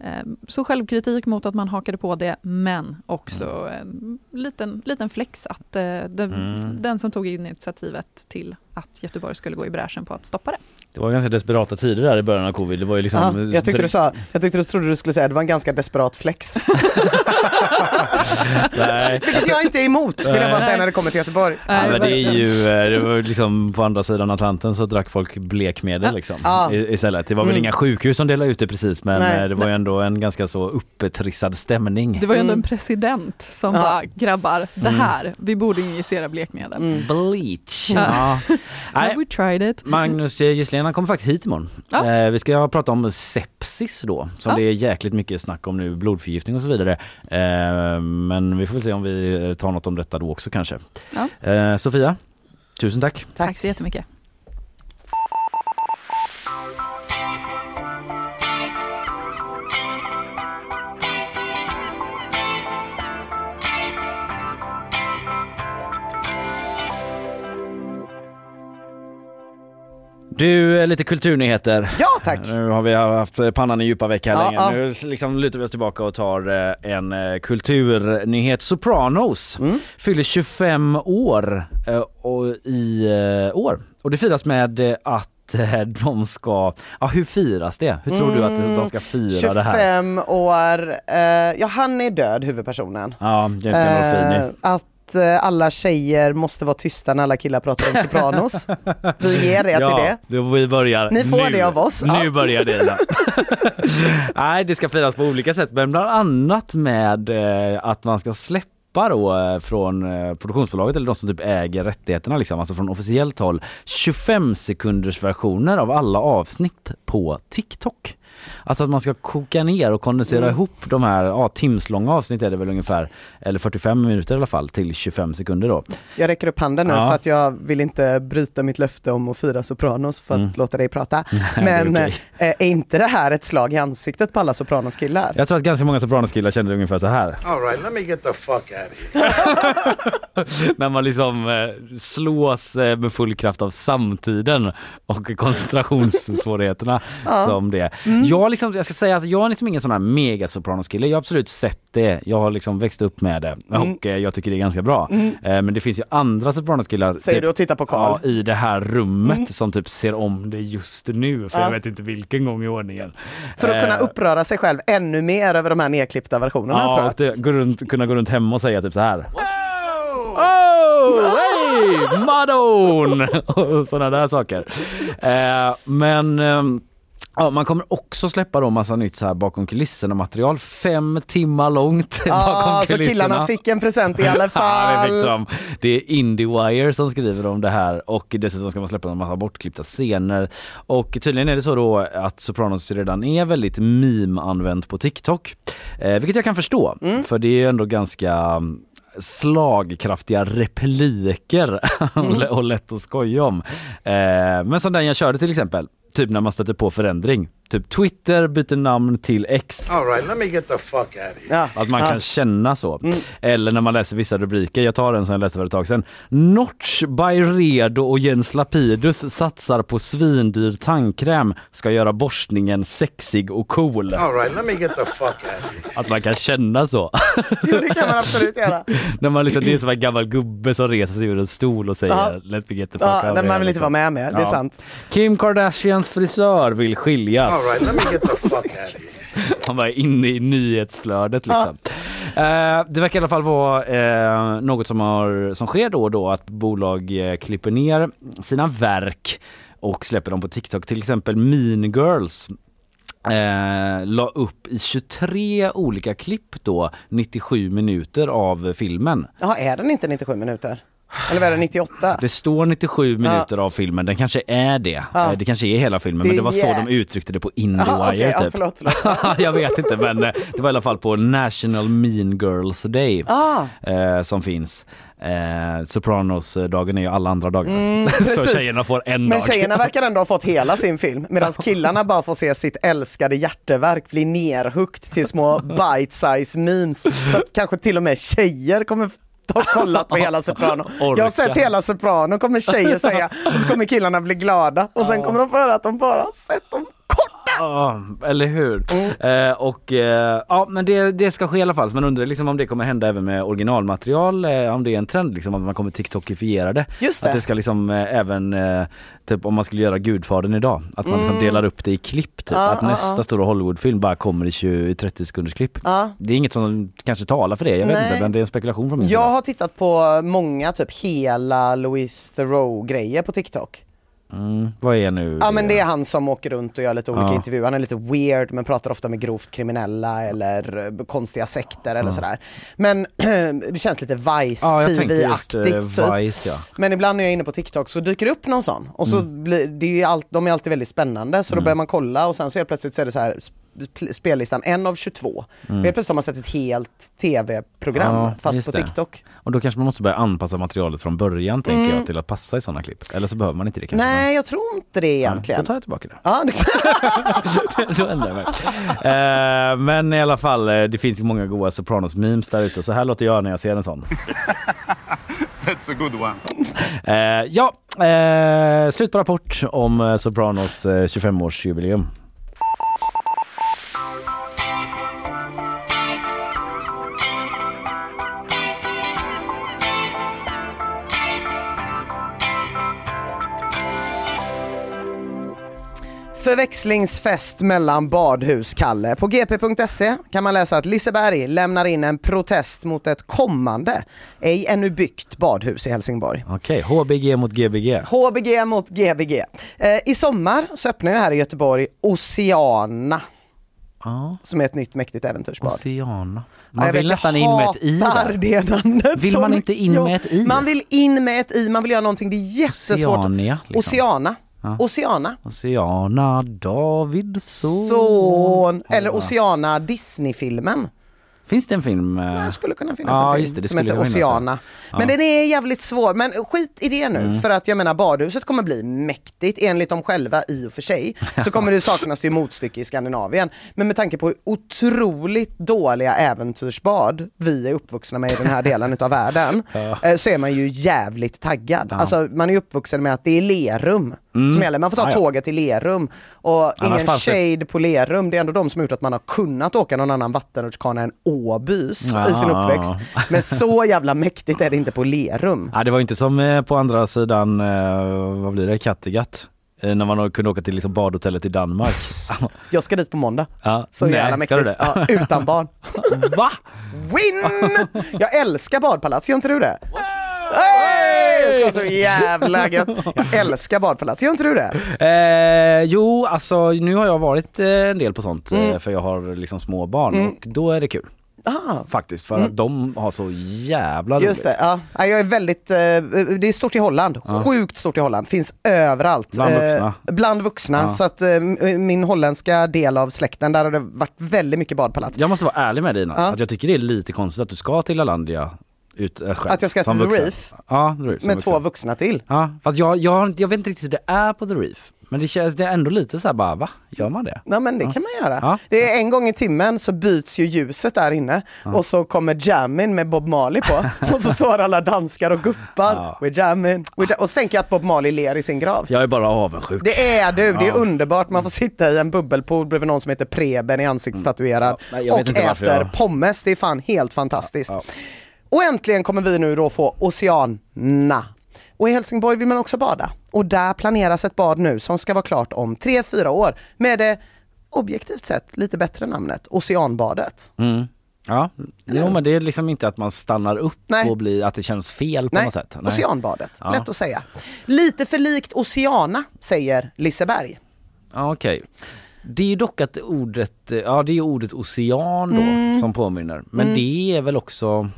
Eh, så självkritik mot att man hakade på det, men också en liten, liten flex att eh, den, Mm. den som tog initiativet till att Göteborg skulle gå i bräschen på att stoppa det. Det var ganska desperata tider där i början av covid. Det var ju liksom... Ja, jag tyckte du sa, jag tyckte du trodde du skulle säga att det var en ganska desperat flex. Nej. Vilket jag inte är emot vill jag bara säga när det kommer till Göteborg. Ja, men det är ju, eh, det var liksom på andra sidan Atlanten så drack folk blekmedel liksom Ja. i- istället. Det var väl Mm. inga sjukhus som delade ut det precis men Nej. eh, det var ju ändå en ganska så upptrissad stämning. Det var ju ändå Mm. en president som Ja. bara, grabbar, det Mm. här, vi borde injicera blekmedel. Mm. Bleach. Ja. Nej, We tried it. Magnus eh, Gisslén han kommer faktiskt hit imorgon. Ja. Eh, vi ska prata om sepsis då, som Ja. det är jäkligt mycket snack om nu, blodförgiftning och så vidare. Eh, men vi får väl se om vi tar något om detta då också kanske. Ja. Eh, Sofia, tusen tack. Tack så jättemycket. Du, eh, lite kulturnyheter. Ja tack! Nu har vi haft pannan i djupa veck här Ja, länge. ja. Nu liksom lutar vi oss tillbaka och tar eh, en eh, kulturnyhet. Sopranos Mm. fyller 25 år i år. Och det firas med att de ska, ja hur firas det? Hur tror du att Mm, de ska fira det här? 25 år, eh, ja han är död huvudpersonen. Ja, James Gandolfini. Eh, att eh, alla tjejer måste vara tysta när alla killar pratar om Sopranos. Vi ger det till det. Då vi börjar Ni får nu. det av oss, Nu ja. börjar det. Nej, det ska firas på olika sätt, men bland annat med eh, att man ska släppa då eh, från produktionsbolaget eller de som typ äger rättigheterna liksom, alltså från officiellt håll 25 sekunders versioner av alla avsnitt på TikTok. Alltså att man ska koka ner och kondensera Mm. ihop de här, ja timslånga avsnitt är det väl ungefär, eller 45 minuter i alla fall till 25 sekunder då. Jag räcker upp handen nu Ja. för att jag vill inte bryta mitt löfte om att fira Sopranos för att Mm. låta dig prata. är Men okej. eh, är inte det här ett slag i ansiktet på alla Sopranos killar? Jag tror att ganska många Sopranos-killar känner ungefär så här. All right, let me get the fuck out of here. När man liksom eh, slås eh, med full kraft av samtiden och koncentrationssvårigheterna Ja. som det. Mm. Jag, liksom, jag ska säga att jag är liksom ingen sån här mega Sopranos-kille. Jag har absolut sett det. Jag har liksom växt upp med det Mm. och eh, jag tycker det är ganska bra. Mm. Eh, men det finns ju andra Sopranos-killar Säger typ, du och tittar på Karl? ja, i det här rummet Mm. som typ ser om det just nu. För Ja. jag vet inte vilken gång i ordningen. För att kunna Eh, uppröra sig själv ännu mer över de här nedklippta versionerna tror Ja, jag. det, gå runt, kunna gå runt hemma och säga typ så här. Oh, hey, Madon! och sådana där saker. Eh, men ehm, Ja, man kommer också släppa då massa nytt så här bakom kulisserna material. Fem timmar långt Ja, bakom så kulisserna. killarna fick en present i alla Ja, det fall. Det är Indiewire som skriver om det här och dessutom ska man släppa en massa bortklippta scener. Och tydligen är det så då att Sopranos redan är väldigt meme-använt på TikTok. Eh, vilket jag kan förstå, Mm. för det är ändå ganska mm, slagkraftiga repliker och lätt att skoja om. Eh, men som den jag körde till exempel, typ när man stöter på förändring. Typ Twitter byter namn till X. All right, let me get the fuck out of here. Ja. Att man Ja. kan känna så. Mm. Eller när man läser vissa rubriker. Jag tar en som jag läste för ett tag sedan. Notch, Byredo och Jens Lapidus satsar på svindyr tandkräm. Ska göra borstningen sexig och cool. All right, let me get the fuck out of here. Att man kan känna så. Jo, det kan man absolut göra. när man liksom, det är som en gammal gubbe som reser sig ur en stol och säger Ja. Let me get the fuck Ja, out när of man here", vill inte liksom. vara med med, det är Ja. sant. Kim Kardashians frisör vill skiljas. All right, let me get the fuck out of here. Han var inne i nyhetsflödet liksom. Eh, det verkar i alla fall vara eh, något som, har, som sker då och då att bolag eh, klipper ner sina verk och släpper dem på TikTok. Till exempel Mean Girls eh, la upp i 23 olika klipp då 97 minuter av filmen. Jaha, är den inte 97 minuter? Eller vad är det, 98? Det står 97 minuter av filmen, den kanske är det. Ja. Eh, Det kanske är hela filmen Det men det var så jä- de uttryckte det på IndieWire okej, ja, typ. förlåt, förlåt. jag vet inte men eh, det var i alla fall på National Mean Girls Day Ah. eh, som finns. Eh, Sopranos-dagen är ju alla andra dagar. Mm, så tjejerna får en Men dag. tjejerna verkar ändå ha fått hela sin film medan killarna bara får se sitt älskade hjärteverk bli nerhuckt till små bite-size memes. Så att kanske till och med tjejer kommer ha kollat på hela Soprano. Jag har sett hela Soprano kommer tjejer säga och så kommer killarna bli glada. Och sen kommer de få höra att de bara sett dem Ja, eller hur? Mm. Eh, och eh, ja, men det, det ska ske i alla fall. Så man undrar liksom om det kommer hända även med originalmaterial, eh, om det är en trend liksom att man kommer TikTokifiera det. Just Att det. det ska liksom eh, även, eh, typ om man skulle göra Gudfadern idag, att man liksom Mm. delar upp det i klipp typ. Ja, att ja, nästa ja. stora Hollywoodfilm bara kommer i 20, 30 sekunders klipp. Det är inget som kanske talar för det, jag vet Nej. inte men det är en spekulation från min Jag sida. har tittat på många typ hela Louis Theroux grejer på TikTok. Mm, vad är nu Ja men det är han som åker runt och gör lite olika Ja. intervjuer. Han är lite weird men pratar ofta med grovt kriminella eller eh, konstiga sekter eller Ja. sådär. Men det känns lite Ja, tänkte just, eh, Vice-TV-aktigt. typ. Vice, ja. Men ibland när jag är inne på TikTok så dyker det upp någon sån och så Mm. blir det är allt, de är alltid väldigt spännande så då Mm. börjar man kolla och sen så helt plötsligt så är det så här spellistan en av 22. Mm. Och helt plötsligt har man sett ett helt tv-program Ja, fast på det. TikTok. Och då kanske man måste börja anpassa materialet från början tänker Mm. jag till att passa i sådana klipp. Eller så behöver man inte det kanske. Nej jag tror inte det egentligen. Då tar jag tillbaka det. Ja, det... Då ändrar jag mig. Eh, men i alla fall, eh, det finns många goda Sopranos-memes där ute. Så här låter jag när jag ser en sån. That's a good one. Eh, ja, eh, slut på rapport om Sopranos eh, 25-årsjubileum. Förväxlingsfest mellan badhus-Kalle. På gp.se kan man läsa att Liseberg lämnar in en protest mot ett kommande, ej ännu byggt badhus i Helsingborg. Okej, HBG mot GBG. HBG mot GBG. Eh, I sommar så öppnar ju här i Göteborg Oceana. Som är ett nytt mäktigt äventyrsbad. Oceana. Ja, Man jag vill vet, nästan jag in med ett i hatar där. det namnet. Vill man inte in med ett i? Man vill in med ett i, man vill göra någonting, det är jättesvårt. Oceania, liksom. Oceana. Ja. Oceana. Oceana Davidsson. Son. Eller Oceana Disney-filmen. Finns det en film? eh? Det skulle kunna finnas ja, en film det, det som heter. Oceana. Ja. Men den är jävligt svår. Men skit i det nu. Mm. För att jag menar badhuset kommer bli mäktigt enligt dem själva i och för sig. Så kommer det saknas till motstycke i Skandinavien. Men med tanke på hur otroligt dåliga äventyrsbad vi är uppvuxna med i den här delen utav världen. Ja. eh, Så är man ju jävligt taggad. Alltså man är uppvuxen med att det är Lerum Mm. som gäller. Man får ta ja. tåget till Lerum. Och ingen det- shade på Lerum. Det är ändå de som har gjort att man har kunnat åka någon annan vattenrutschkana än Åbys i sin Ja. uppväxt. Men så jävla mäktigt är det inte på Lerum. Ja, det var inte som eh, på andra sidan, eh, vad blir det, Kattegatt? Eh, När man kunde åka till liksom badhotellet i Danmark. Jag ska dit på måndag. Ja, Så nej, jävla ska du mäktigt. det? Ja, utan barn. Va? Win! Jag älskar badpalats, gör inte du det? Hey! Det ska vara så jävla gött. Jag älskar badpalats, gör inte du det? Eh, jo, alltså nu har jag varit eh, en del på sånt eh, Mm. för jag har liksom små barn Mm. och då är det kul. Ah. Faktiskt, för Mm. att de har så jävla Just det, roligt. ja. Ja, Jag är väldigt, eh, det är stort i Holland, Ja. sjukt stort i Holland, finns överallt. Bland Eh, vuxna. bland vuxna, Ja. så att eh, min holländska del av släkten, där har det varit väldigt mycket badpalats. Jag måste vara ärlig med dig Ina, Ja. att jag tycker det är lite konstigt att du ska till Lalandia ut, äh, själv, Att jag ska till The vuxen. Reef? Ja, The Reef Med vuxen. två vuxna till. Ja, fast jag, jag, jag vet inte riktigt hur det är på The Reef. Men det känns det är ändå lite så här bara, va? Gör man det? Nej men det Ja. kan man göra. Ja. Det är en gång i timmen så byts ju ljuset där inne och så kommer jammin med Bob Marley på och så står alla danskar och guppar. Ja. We're jamming. We're jam och så tänker jag att Bob Marley ler i sin grav. Jag är bara avundsjuk. Det är du, det är Ja. underbart. Man får sitta i en bubbelpool bredvid någon som heter Preben i ansiktstatuerad Ja, nej, vet och äter jag- pommes. Det är fan helt fantastiskt. Och äntligen kommer vi nu då få Oceana. Och i Helsingborg vill man också bada. Och där planeras ett bad nu som ska vara klart om 3-4 år med det objektivt sett lite bättre namnet Oceanbadet. Mm. Ja, jo, men det är liksom inte att man stannar upp Nej. och blir, att det känns fel på Nej, något sätt. Oceanbadet. Ja. Lätt att säga. Lite för likt Oceana, säger Liseberg. Ja, okej. Det är ju dock att ordet, ja det är ordet ocean då Mm. som påminner. Men Mm. det är väl också,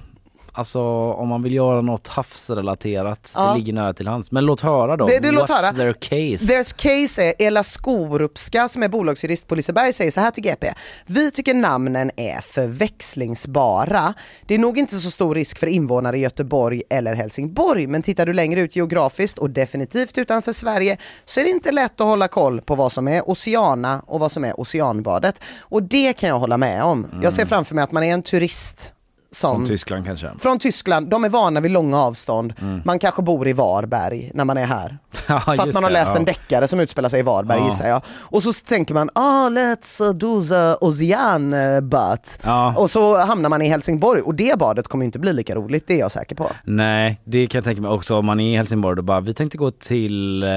alltså om man vill göra något havsrelaterat, Ja. det ligger nära till hands. Men låt höra då, Det- det- what's höra. their case? There's case är Ela Skorupska som är bolagsjurist på Liseberg säger så här till GP. Vi tycker namnen är förväxlingsbara. Det är nog inte så stor risk för invånare i Göteborg eller Helsingborg men tittar du längre ut geografiskt och definitivt utanför Sverige så är det inte lätt att hålla koll på vad som är Oceana och vad som är Oceanbadet. Och det kan jag hålla med om. Jag ser framför mig att man är en turist som Från Tyskland kanske? från Tyskland, de är vana vid långa avstånd. Mm. Man kanske bor i Varberg när man är här. Ja, För att man har det, läst ja. en deckare som utspelar sig i Varberg Ja. gissar jag. Och så tänker man, ah let's uh, do the ocean uh, but. Ja. Och så hamnar man i Helsingborg och det badet kommer ju inte bli lika roligt, det är jag säker på. Nej, det kan jag tänka mig också om man är i Helsingborg då bara, vi tänkte gå till, eh,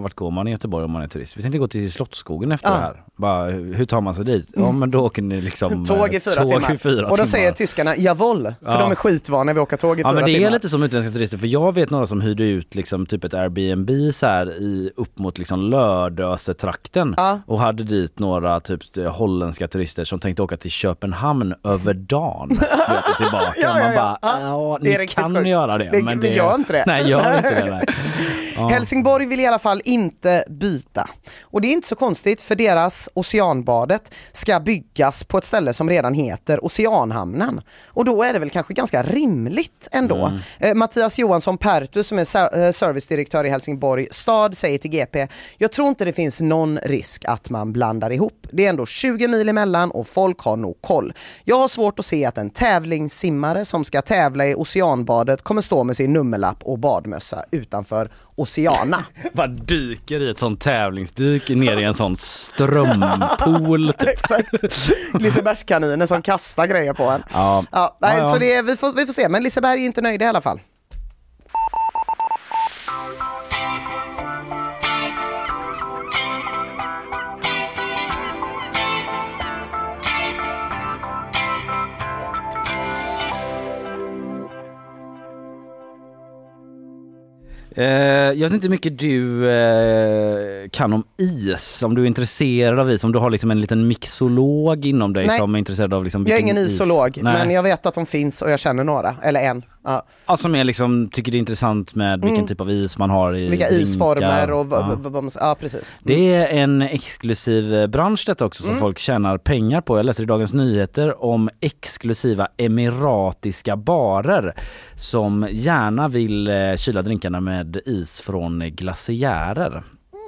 vart går man i Göteborg om man är turist? Vi tänkte gå till Slottsskogen efter Ja. det här. Bara, hur tar man sig dit? Ja men då åker ni liksom Tåg i eh, fyra tåg timmar. I fyra och då timmar. säger tyskarna jawohl, för Ja. de är skitvana vid att åka tåg i Ja fyra men det timmar. är lite som utländska turister för jag vet några som hyrde ut liksom typ ett Airbnb så här i upp mot liksom Lödöse-trakten och hade dit några typ holländska turister som tänkte åka till Köpenhamn över dagen tillbaka. Ja, ja, Man ja. bara, ja Det ni kan sjukt. göra det. Det- men vi gör inte det. Nej gör inte det. Nej. Ja. Helsingborg vill i alla fall inte byta. Och det är inte så konstigt för deras Oceanbadet ska byggas på ett ställe som redan heter Oceanhamnen. Och då är det väl kanske ganska rimligt ändå. Mm. Eh, Mattias Johansson Pertus som är ser- eh, servicedirektör i Helsingborg stad säger till GP, jag tror inte det finns någon risk att man blandar ihop. Det är ändå 20 mil emellan och folk har nog koll. Jag har svårt att se att en tävlingssimmare som ska tävla i Oceanbadet kommer stå med sin nummerlapp och badmössa utanför Oceana. Bara dyker i ett sånt tävlingsdyk ner i en sån strömpool typ. Lisebergskaniner som kastar grejer på en. Ja. Ja, nej, Ja, ja. Så det vi, får, vi får se, men Liseberg är inte nöjda i alla fall. Eh, jag vet inte hur mycket du eh, kan om is, om du är intresserad av is, om du har liksom en liten mixolog inom dig Nej. som är intresserad av liksom Jag är ingen is. isolog, Nej. men jag vet att de finns och jag känner några, eller en. Ja. Ja, som är liksom, tycker det är intressant med vilken Mm. typ av is man har i Vilka drinkar. isformer och vad, ja. vad, vad man, ja precis. Det är en exklusiv eh, bransch detta också som Mm. folk tjänar pengar på. Jag läser i Dagens Nyheter om exklusiva emiratiska barer som gärna vill eh, kyla drinkarna med is från glaciärer.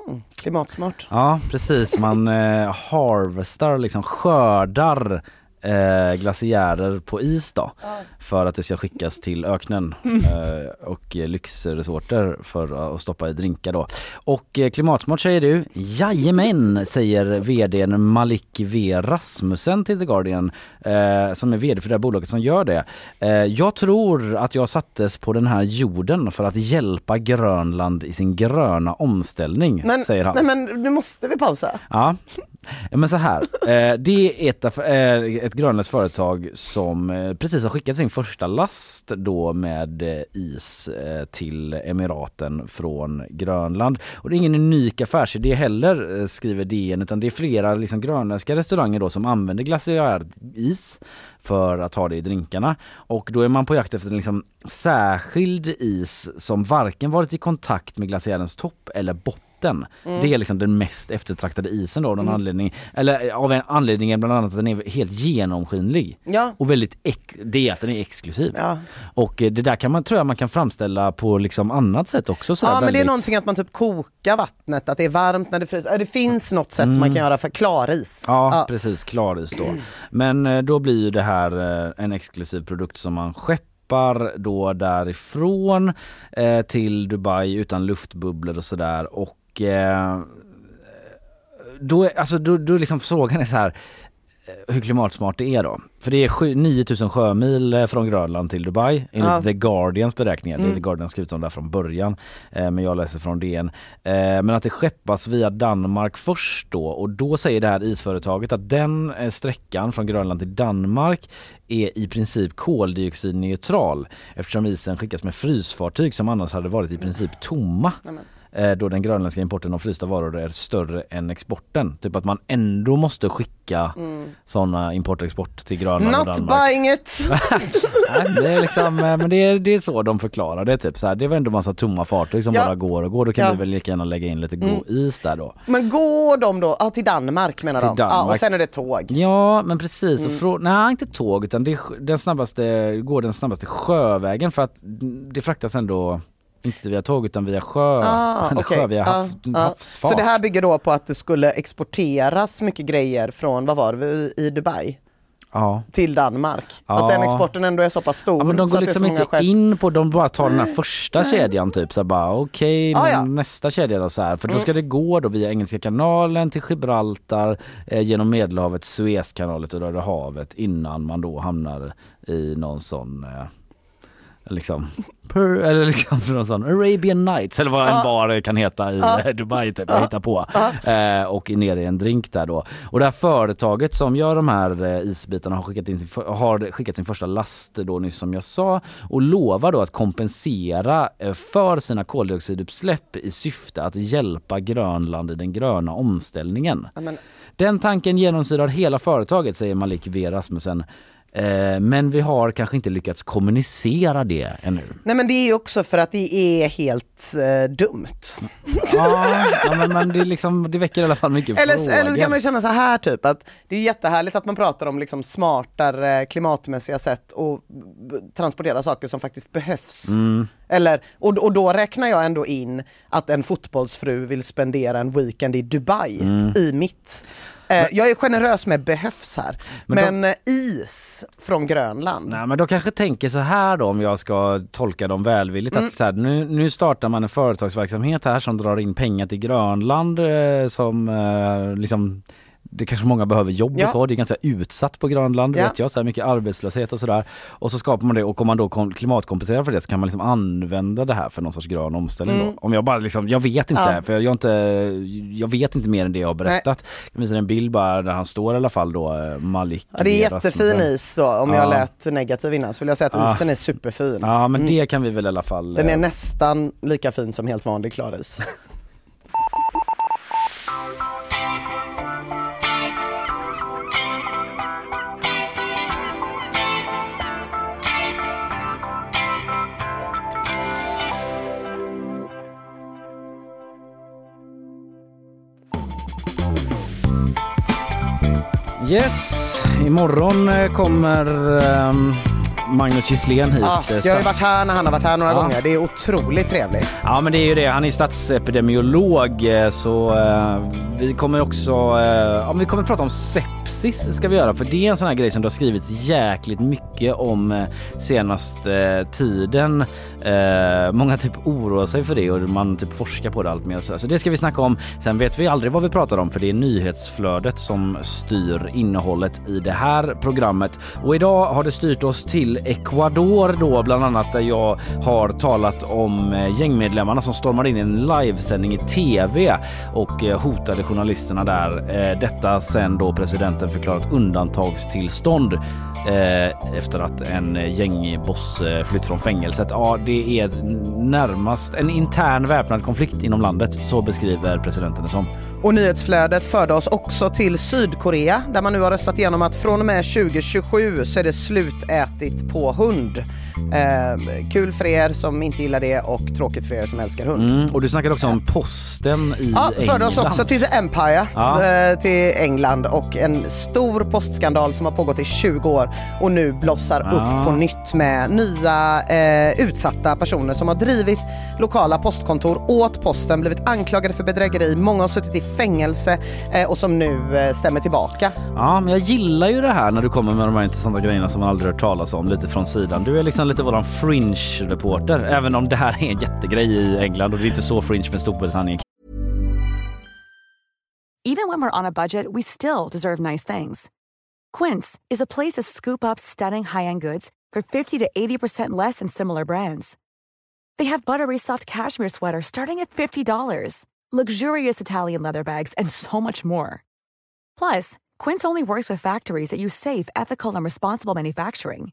Mm, klimatsmart. Ja precis, man eh, harvestar liksom skördar eh, glaciärer på is då för att det ska skickas till öknen eh, och eh, lyxresorter för att stoppa i drinkar då. Och eh, klimatsmart säger du? Jajamän säger vdn Malik V Rasmussen till The Guardian eh, som är vd för det här bolaget som gör det. Eh, jag tror att jag sattes på den här jorden för att hjälpa Grönland i sin gröna omställning Men, säger han. nej, men nu måste vi pausa. Ja, Ja, men så här. Eh, det är ett, eh, ett grönländskt företag som eh, precis har skickat sin första last då med eh, is eh, till Emiraten från Grönland. Och det är ingen unik affärsidé heller eh, skriver DN utan det är flera liksom, grönländska restauranger då som använder glaciäris för att ha det i drinkarna. Och då är man på jakt efter en liksom särskild is som varken varit i kontakt med glaciärens topp eller botten. Mm. Det är liksom den mest eftertraktade isen då av någon Mm. anledning. Eller av en anledning bland annat att den är helt genomskinlig. Ja. Och väldigt, det är att den är exklusiv. Ja. Och eh, det där kan man, tror jag man kan framställa på liksom annat sätt också. Så Ja men det är väldigt- någonting att man typ kokar vattnet, att det är varmt när det fryser. Ja, Det finns något sätt Mm. man kan göra för klaris. Ja, precis, klaris då. Men eh, då blir ju det här eh, en exklusiv produkt som man skeppar då därifrån eh, till Dubai utan luftbubblor och sådär och eh, då, är- alltså, då, då liksom frågan är så här eh, hur klimatsmart det är då. För det är sju- 9000 sjömil eh, från Grönland till Dubai enligt Ja. The Guardians beräkningar. Det är Mm. The Guardian skrivit om det här från början men jag läser från DN. Men att det skeppas via Danmark först då och då säger det här isföretaget att den sträckan från Grönland till Danmark är i princip koldioxidneutral eftersom isen skickas med frysfartyg som annars hade varit i princip tomma. Nämen. Eh, då den grönländska importen av frysta varor är större än exporten. Typ att man ändå måste skicka Mm. sådana import och export till Grönland och Not Danmark. buying it! Nej, det är liksom, eh, men det är, det är så de förklarar det typ så här. Det var ändå massa tomma fartyg som Ja. bara går och går. Då kan Ja. vi väl lika gärna lägga in lite Mm. is där då. Men går de då, ja till Danmark menar Till de? Ja, och Danmark. sen är det tåg. Ja men precis, Mm. och frå- nej inte tåg utan det är den snabbaste, går den snabbaste sjövägen för att det fraktas ändå inte via tåg utan via sjö, Ah, eller okej. sjö via Ja, hav, ja. havsfart. Så det här bygger då på att det skulle exporteras mycket grejer från, vad var det, i- Dubai? Ja. Till Danmark. Ja. Att den exporten ändå är så pass stor. Ja, men de går liksom inte skepp. in på, de bara tar den här första kedjan typ så bara okej Ah, men nästa kedja då så här för då Mm. ska det gå då via Engelska kanalen till Gibraltar eh, genom Medelhavet, Suezkanalet och Röda havet innan man då hamnar i någon sån eh, liksom, per, eller liksom någon sån Arabian Nights eller vad en bar kan heta i Ja. eh, Dubai typ, jag hittar på. Eh, och är nere i en drink där då. Och det här företaget som gör de här eh, isbitarna har skickat, in sin, har skickat sin första last då nyss som jag sa och lovar då att kompensera eh, för sina koldioxidutsläpp i syfte att hjälpa Grönland i den gröna omställningen. Ja, men- Den tanken genomsyrar hela företaget säger Malik V Rasmussen. Eh, men vi har kanske inte lyckats kommunicera det ännu. Nej men det är ju också för att det är helt eh, dumt. Ja, ja men, men det, liksom, det väcker i alla fall mycket Eller, frågor. eller så kan man känna så här typ att det är jättehärligt att man pratar om liksom smartare klimatmässiga sätt att transportera saker som faktiskt behövs. Mm. Eller, och, och då räknar jag ändå in att en fotbollsfru vill spendera en weekend i Dubai Mm. i mitt. Eh, jag är generös med behövs här. Men Men, eh, is från Grönland. Nej men de kanske tänker så här då om jag ska tolka dem välvilligt Mm. att så här, nu, nu startar man en företagsverksamhet här som drar in pengar till Grönland eh, som eh, liksom det kanske många behöver jobb Ja. och så, det är ganska utsatt på Grönland Ja. vet jag, så här mycket arbetslöshet och sådär. Och så skapar man det och om man då kom- klimatkompenserar för det så kan man liksom använda det här för någon sorts grön omställning Mm. då. Om jag bara liksom, jag vet inte, Ja. för jag, jag, inte, jag vet inte mer än det jag har berättat. Jag kan visa en bild bara där han står i alla fall då, eh, Malik Ja, det är jättefin is då, om jag Ja. lät negativ innan så vill jag säga att Ja. isen är superfin. Ja men Mm. det kan vi väl i alla fall Den är eh, nästan lika fin som helt vanlig klaris. Yes, imorgon eh, kommer um Magnus Gisslén hit. Ah, eh, jag har ju stats- varit här när han har varit här några Ja. gånger. Det är otroligt trevligt. Ja men det är ju det, han är statsepidemiolog eh, så eh, vi kommer också, eh, ja, vi kommer prata om sepsis ska vi göra för det är en sån här grej som det har skrivits jäkligt mycket om eh, senaste eh, tiden. Många typ oroar sig för det och man typ forskar på det allt mer. Så det ska vi snacka om. Sen vet vi aldrig vad vi pratar om för det är nyhetsflödet som styr innehållet i det här programmet. Och idag har det styrt oss till Ecuador då bland annat där jag har talat om eh, gängmedlemmarna som stormade in i en livesändning i TV och eh, hotade journalisterna där. Eh, detta sen då presidenten förklarat undantagstillstånd efter att en gängboss flytt från fängelset. Ja, det är närmast en intern väpnad konflikt inom landet. Så beskriver presidenten det som. Och nyhetsflödet förde oss också till Sydkorea där man nu har röstat igenom att från och med 2027 så är det slutätigt på hund. Eh, kul för er som inte gillar det och tråkigt för er som älskar hund. Mm, och du snackade också om posten i Ja, England. förde oss också till The Empire, Ja. eh, till England och en stor postskandal som har pågått i 20 år och nu blossar Ja. upp på nytt med nya eh, utsatta personer som har drivit lokala postkontor åt posten, blivit anklagade för bedrägeri, många har suttit i fängelse eh, och som nu eh, stämmer tillbaka. Ja, men jag gillar ju det här när du kommer med de här intressanta grejerna som man aldrig hört talas om lite från sidan. Du är liksom lite våran fringe-reporter, även om det här är en jättegrej i England och det är inte så fringe med Storbritannien. Even when we're on a budget, we still deserve nice things. Quince is a place to scoop up stunning high-end goods for 50 to 80% less than similar brands. They have buttery soft cashmere sweaters starting at $50, luxurious Italian leather bags, and so much more. Plus, Quince only works with factories that use safe, ethical, and responsible manufacturing.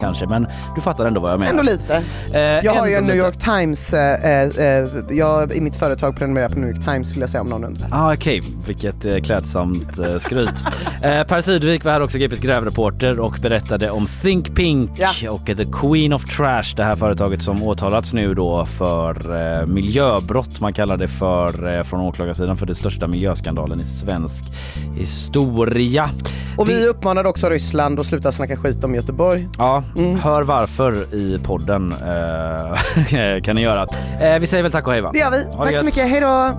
Kanske, men du fattar ändå vad jag menar. Ändå lite. Eh, Jag har ju en New lite. York Times, eh, eh, jag i mitt företag prenumererar på New York Times vill jag säga om någon undrar. Ah, Okej, vilket eh, klädsamt eh, skryt. eh, per Sydvik var här också GPs grävreporter och berättade om Think Pink och The Queen of Trash, det här företaget som åtalats nu då för eh, miljöbrott. Man kallar det för, eh, från åklagarsidan för den största miljöskandalen i svensk historia. Och vi uppmanade också Ryssland att sluta snacka skit om Göteborg. Ja, hör varför i podden eh, kan ni göra. Eh, vi säger väl tack och hej va? Det gör vi. Ha Tack så mycket, hej då!